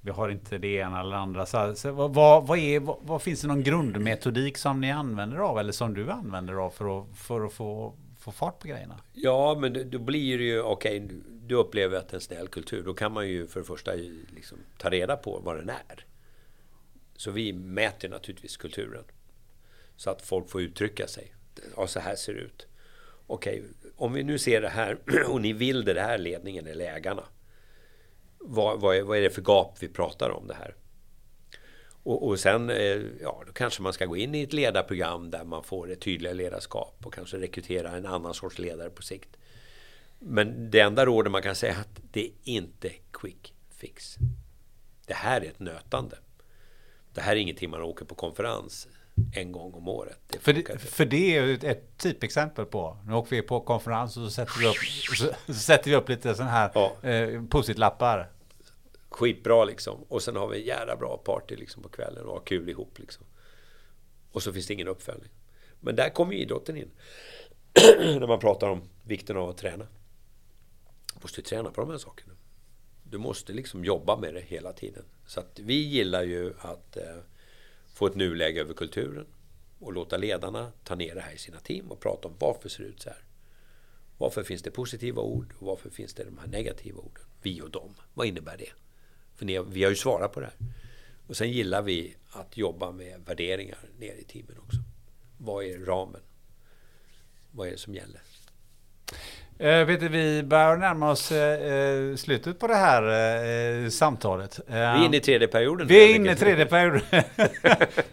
vi har inte det ena eller andra. Så, så vad, vad, är, vad, vad, finns det någon grundmetodik som ni använder av eller som du använder av för att, för att få, få fart på grejerna? Ja, men då blir det ju okej. Okay, du upplever att det är en snäll kultur. Då kan man ju för det första liksom ta reda på vad den är. Så vi mäter naturligtvis kulturen. Så att folk får uttrycka sig. Ja, så här ser det ut okej, okay, om vi nu ser det här [clears throat] och ni vill det här, ledningen eller ägarna. Vad, vad, är, vad är det för gap vi pratar om det här? Och, och sen, eh, ja, då kanske man ska gå in i ett ledarprogram där man får ett tydligare ledarskap och kanske rekrytera en annan sorts ledare på sikt. Men det enda rådet man kan säga är att det är inte quick fix. Det här är ett nötande. Det här är ingenting man åker på konferens en gång om året. Det för, det, för det är ett typexempel på. Nu åker vi på konferens och så sätter vi upp, så, så sätter vi upp lite sådana här ja. eh, posit-lappar. Skitbra liksom. Och sen har vi en jävla bra party liksom på kvällen och har kul ihop liksom. Och så finns det ingen uppföljning. Men där kommer idrotten in. [clears throat] När man pratar om vikten av att träna. Du måste träna på de här sakerna. Du måste liksom jobba med det hela tiden. Så att vi gillar ju att eh, få ett nuläge över kulturen och låta ledarna ta ner det här i sina team och prata om varför ser det ut så här. Varför finns det positiva ord och varför finns det de här negativa orden? Vi och dem. Vad innebär det? För ni, vi har ju svarat på det här. Och sen gillar vi att jobba med värderingar ner i teamen också. Vad är ramen? Vad är det som gäller? Eh, vet du, vi börjar närma oss eh, slutet på det här eh, samtalet. Vi är inne i tredje perioden. Vi är inne i tredje perioden. [laughs]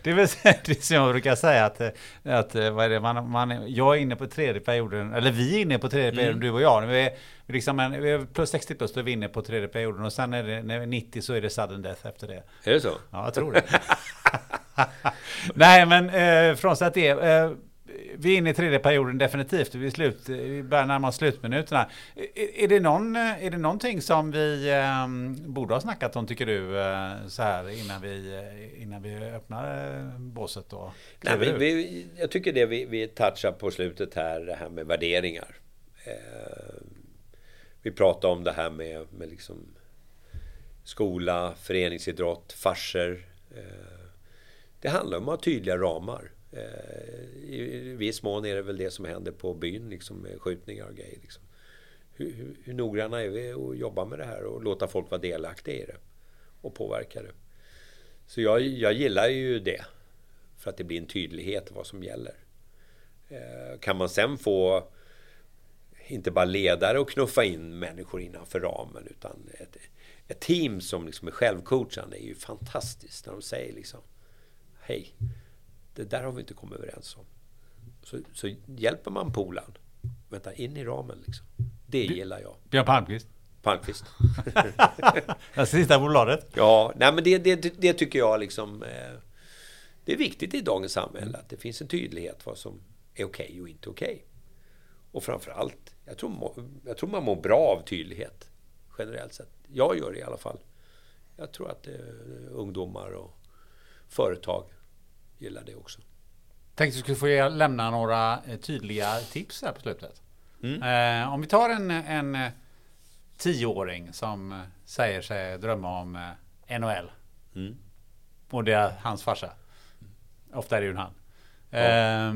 det är väl det som jag brukar säga att, att vad är det, man, man, jag är inne på tredje perioden, eller vi är inne på tredje perioden, mm. du och jag. Vi är, liksom en, vi är plus 60 plus, då är vi inne på tredje perioden och sen är det, när vi är 90 så är det sudden death efter det. Är det så? Ja, jag tror det. [laughs] Nej, men eh, frånsett det. Vi är inne i tredje perioden definitivt. Vi, slut, vi börjar närma oss slutminuterna. Är, är, det någon, är det någonting som vi eh, borde ha snackat om tycker du eh, så här innan vi, eh, innan vi öppnar eh, båset? Och Nej, vi, vi, jag tycker det vi, vi touchar på slutet här, det här med värderingar. Eh, vi pratar om det här med, med liksom skola, föreningsidrott, farser. Eh, det handlar om att ha tydliga ramar. Eh, I viss mån är det väl det som händer på byn, liksom med skjutningar och grejer. Liksom. Hur, hur, hur noggranna är vi att jobba med det här och låta folk vara delaktiga i det och påverka det? Så jag, jag gillar ju det. För att det blir en tydlighet vad som gäller. Eh, kan man sen få inte bara ledare och knuffa in människor innanför ramen utan ett, ett team som liksom är självcoachande är ju fantastiskt när de säger liksom Hej, det där har vi inte kommit överens om. Så, så hjälper man polaren. Vänta, in i ramen liksom. Det gillar jag. Björn Palmqvist. Palmqvist. [laughs] Den sista bolaget. Ja, nej men det, det, det tycker jag liksom... Eh, det är viktigt i dagens samhälle att det finns en tydlighet vad som är okej okay och inte okej. Okay. Och framförallt, jag tror, jag tror man mår bra av tydlighet. Generellt sett. Jag gör det i alla fall. Jag tror att eh, ungdomar och företag gillar det också. Tänkte du skulle få lämna några eh, tydliga tips här på slutet. Mm. Eh, om vi tar en, en eh, tioåring som eh, säger sig drömma om NHL. Mm. Och det är hans farsa. Ofta är det ju en han. Ja. Eh,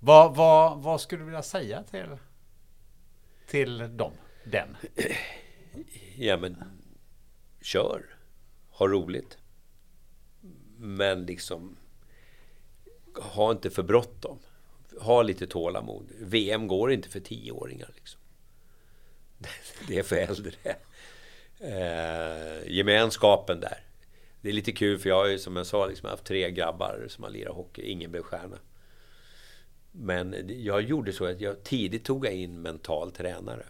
vad, vad, vad skulle du vilja säga till, till dem? Den? [clears throat] Ja men kör. Ha roligt. Men liksom ha inte för bråttom. Ha lite tålamod. VM går inte för tioåringar. Liksom. [laughs] Det är för äldre. Eh, gemenskapen där. Det är lite kul för jag har ju som jag sa liksom haft tre grabbar som har lirat hockey. Ingen blev stjärna. Men jag gjorde så att jag tidigt tog in mental tränare.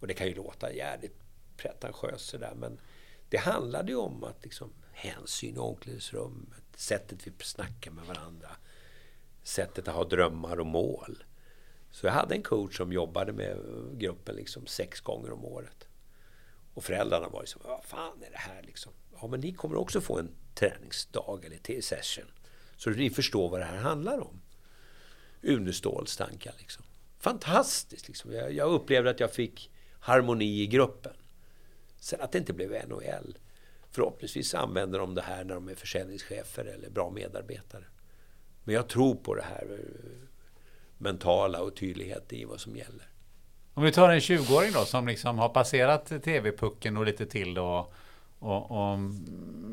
Och det kan ju låta jävligt pretentiöst sådär. Men det handlade ju om att liksom hänsyn i omklädningsrummet. Sättet vi snackar med varandra sättet att ha drömmar och mål. Så jag hade en coach som jobbade med gruppen liksom sex gånger om året. Och föräldrarna var liksom, vad fan är det här liksom? Ja, men ni kommer också få en träningsdag eller session. Så ni förstår vad det här handlar om. Une Ståhls tankar liksom. Fantastiskt liksom. Jag, jag upplevde att jag fick harmoni i gruppen. Sen att det inte blev NHL. Förhoppningsvis använder de det här när de är försäljningschefer eller bra medarbetare. Men jag tror på det här eh, mentala och tydlighet i vad som gäller. Om vi tar en 20-åring då som liksom har passerat TV-pucken och lite till då och, och,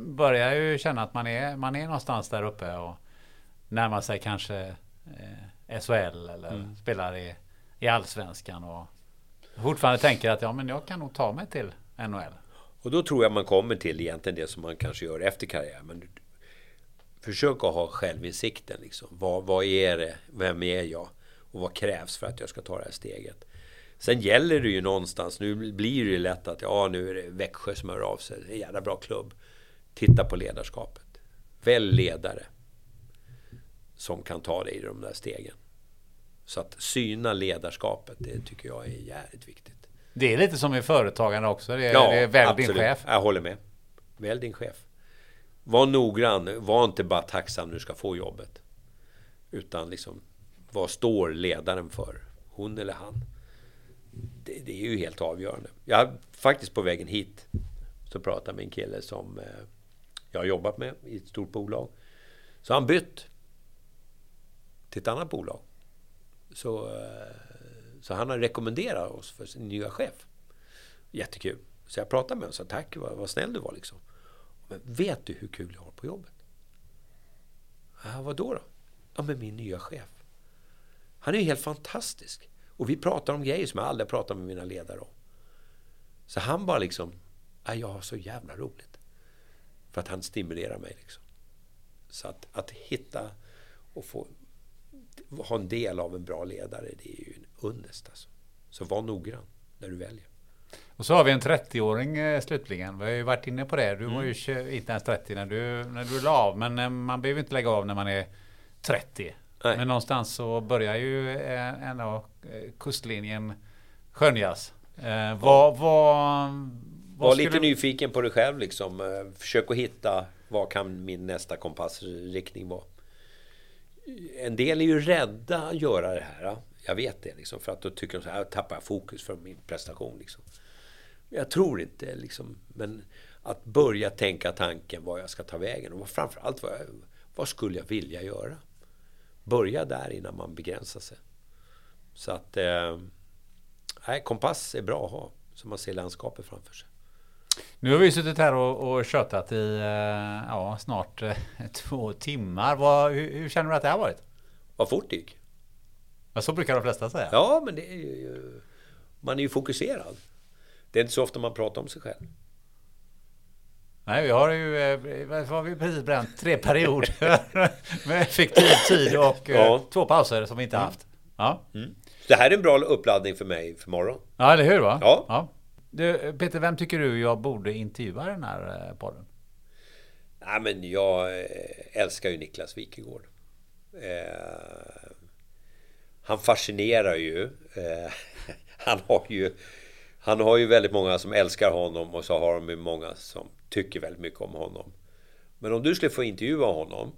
börjar ju känna att man är, man är någonstans där uppe och närmar sig kanske eh, SHL eller mm. spelar i, i Allsvenskan och fortfarande tänker att ja, men jag kan nog ta mig till NHL. Och då tror jag man kommer till egentligen det som man kanske gör efter karriären försök att ha självinsikten. Liksom. Vad, vad är det? Vem är jag? Och vad krävs för att jag ska ta det här steget? Sen gäller det ju någonstans, nu blir det ju lätt att ja, nu är det Växjö som hör av sig. Det är en jävla bra klubb. Titta på ledarskapet. Välj ledare som kan ta dig i de där stegen. Så att syna ledarskapet, det tycker jag är jävligt viktigt. Det är lite som i företagande också. Det är, ja, det är välj absolut. din chef. Jag håller med. Välj din chef. Var noggrann. Var inte bara tacksam när du ska få jobbet. Utan liksom, vad står ledaren för? Hon eller han? Det, det, är ju helt avgörande. Jag faktiskt på vägen hit så pratade med en kille som eh, jag har jobbat med i ett stort bolag. Så han bytt till ett annat bolag. Så, eh, så han har rekommenderat oss för sin nya chef. Jättekul. Så jag pratade med honom och sa tack, vad, vad snäll du var liksom. Men vet du hur kul jag har på jobbet? Ja, vad då? då? Ja, med min nya chef. Han är ju helt fantastisk. Och vi pratar om grejer som jag aldrig pratat med mina ledare om. Så han bara liksom, "Ja, jag har så jävla roligt. För att han stimulerar mig liksom. Så att, att hitta och få ha en del av en bra ledare, det är ju en unnest alltså. Så var noggrann när du väljer. Och så har vi en 30-åring eh, slutligen. Vi har ju varit inne på det. Du var ju Mm. inte ens 30 när du, när du la av. Men eh, man behöver inte lägga av när man är 30. Nej. Men någonstans så börjar ju eh, ändå eh, kustlinjen skönjas. Eh, vad, vad, Var lite nyfiken på dig själv liksom. Försök att hitta vad kan min nästa kompassriktning vara. En del är ju rädda att göra det här. ja. Jag vet det liksom. För att då tycker de så här, "Jag tappar fokus för min prestation liksom. Jag tror inte liksom. Men att börja tänka tanken vad jag ska ta vägen. Och framförallt vad, jag, vad skulle jag vilja göra? Börja där innan man begränsar sig. Så att... Eh, nej, kompass är bra att ha. Så man ser landskapet framför sig. Nu har vi suttit här och, och tjötat i eh, ja, snart eh, [laughs] två timmar. Vad, hur, hur känner du att det har varit? Vad fort det gick. Ja, så brukar de flesta säga. Ja, men det är ju... Man är ju fokuserad. Det är inte så ofta man pratar om sig själv. Nej, vi har ju eh, har vi precis bränt tre perioder [laughs] med effektiv tid och eh, Ja. två pauser som vi inte haft. Ja, Det här är en bra uppladdning för mig för morgon. ja eller hur? Va? Ja. Du, Peter, vem tycker du jag borde intervjua den här eh, podden? Nej, men jag eh, älskar ju Niklas Wikegård. Eh, han fascinerar ju. Eh, [laughs] han, har ju han har ju väldigt många som älskar honom och så har de ju många som tycker väldigt mycket om honom. Men om du skulle få intervjua honom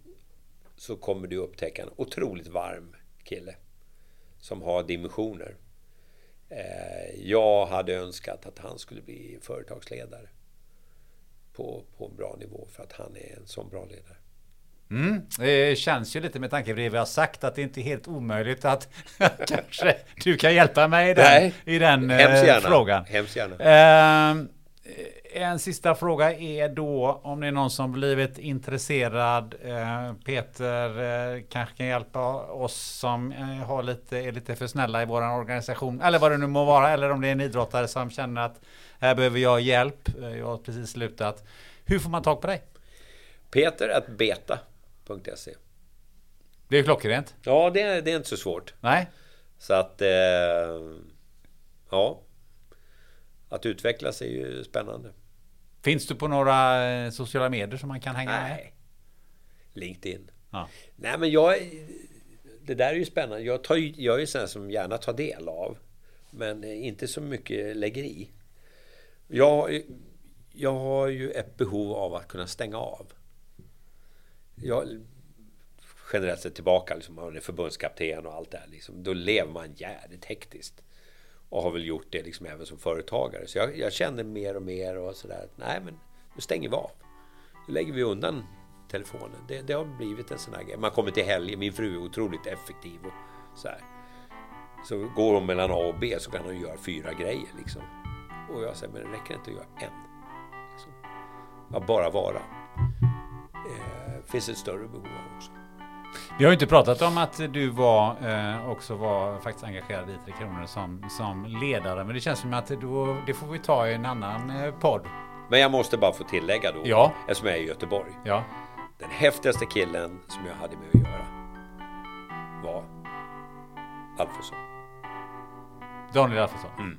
så kommer du upptäcka en otroligt varm kille som har dimensioner. Eh, jag hade önskat att han skulle bli företagsledare på, på en bra nivå för att han är en sån bra ledare. Mm. Det känns ju lite med tanke på det vi har sagt att det inte är helt omöjligt [laughs] att kanske du kan hjälpa mig i den, Nej. i den eh, Hemskt gärna. frågan. Hemskt gärna. Eh, en sista fråga är då om det är någon som blivit intresserad. Eh, Peter kanske kan hjälpa oss som har lite, är lite för snälla i vår organisation. Eller vad det nu må vara. Eller om det är en idrottare som känner att här behöver jag hjälp. Jag har precis slutat. Hur får man tag på dig? Peter.beta.se Det är klockrent. Ja, det är, det är inte så svårt. Nej? Så att... Eh, ja. Att utvecklas är ju spännande. Finns du på några eh, sociala medier som man kan hänga med? Nej. LinkedIn. Ja. Nej, men jag... Det där är ju spännande. Jag, tar jag är ju sån som gärna tar del av. Men eh, inte så mycket lägger i. Jag, jag har ju ett behov av att kunna stänga av. Jag, generellt sett tillbaka, liksom, man är förbundskapten och allt det här. Liksom, då lever man jävligt hektiskt. Och har väl gjort det liksom även som företagare. Så jag, jag känner mer och mer och sådär. Nej, men nu stänger vi av. Nu lägger vi undan telefonen. Det, det har blivit en sån här grej. Man kommer till helgen. Min fru är otroligt effektiv och så här. Så går hon mellan A och B så kan hon göra fyra grejer liksom. Och jag säger, men det räcker inte att göra en. Liksom. Att bara vara. Eh, finns ett större behov av också. Vi har ju inte pratat om att du var eh, också var faktiskt engagerad i Tre Kronor som, som ledare. Men det känns som att då, det får vi ta i en annan eh, podd. Men jag måste bara få tillägga då. Ja. Eftersom jag är i Göteborg. Ja. Den häftigaste killen som jag hade med att göra var Alfredsson. Daniel Alfredsson.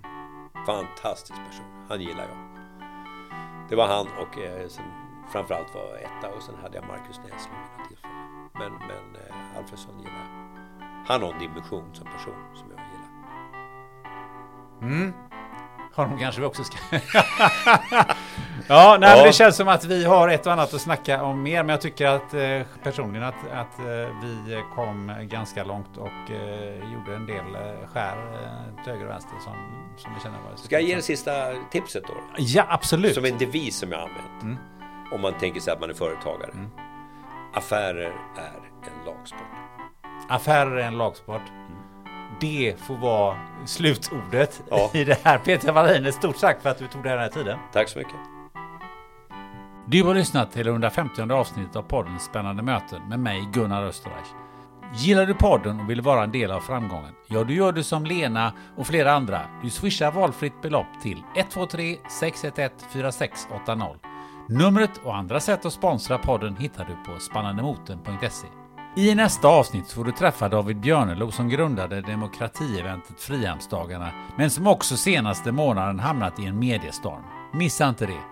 Fantastisk person. Han gillar jag. Det var han och eh, sen framförallt var etta och sen hade jag Marcus Näslund vid något tillfälle. Men, men eh, Alfredsson gillar. Han har en dimension som person som jag gillar. Honom kanske vi också ska... [laughs] ja, nej, Ja. Det känns som att vi har ett och annat att snacka om mer. Men jag tycker att eh, personligen att, att eh, vi kom ganska långt och eh, gjorde en del eh, skär eh, till höger och vänster som, som vi känner var... Ska jag ge det sista tipset då? Ja, absolut. Som en devis som jag har använt. Om man tänker sig att man är företagare. Affärer är en lagsport. Affärer är en lagsport. Det får vara slutordet Ja. [laughs] i det här. Peter Wallin, stort tack för att du tog den här tiden. Tack så mycket. Du har lyssnat till det 150 avsnittet av podden Spännande möten med mig Gunnar Österreich. Gillar du podden och vill vara en del av framgången? Ja, du gör du som Lena och flera andra. Du swishar valfritt belopp till 123 611 4680. Numret och andra sätt att sponsra podden hittar du på spannandemoten.se. I nästa avsnitt får du träffa David Björnelo som grundade demokratieventet Frihamnsdagarna, men som också senaste månaden hamnat i en mediestorm. Missa inte det!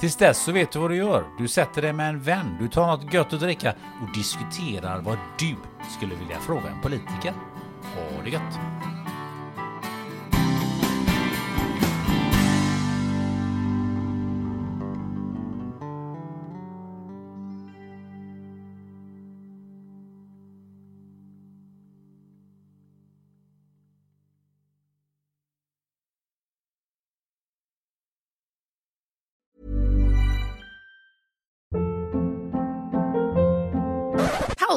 Tills dess så vet du vad du gör. Du sätter dig med en vän, du tar något gött att dricka och diskuterar vad du skulle vilja fråga en politiker. Ha det gött!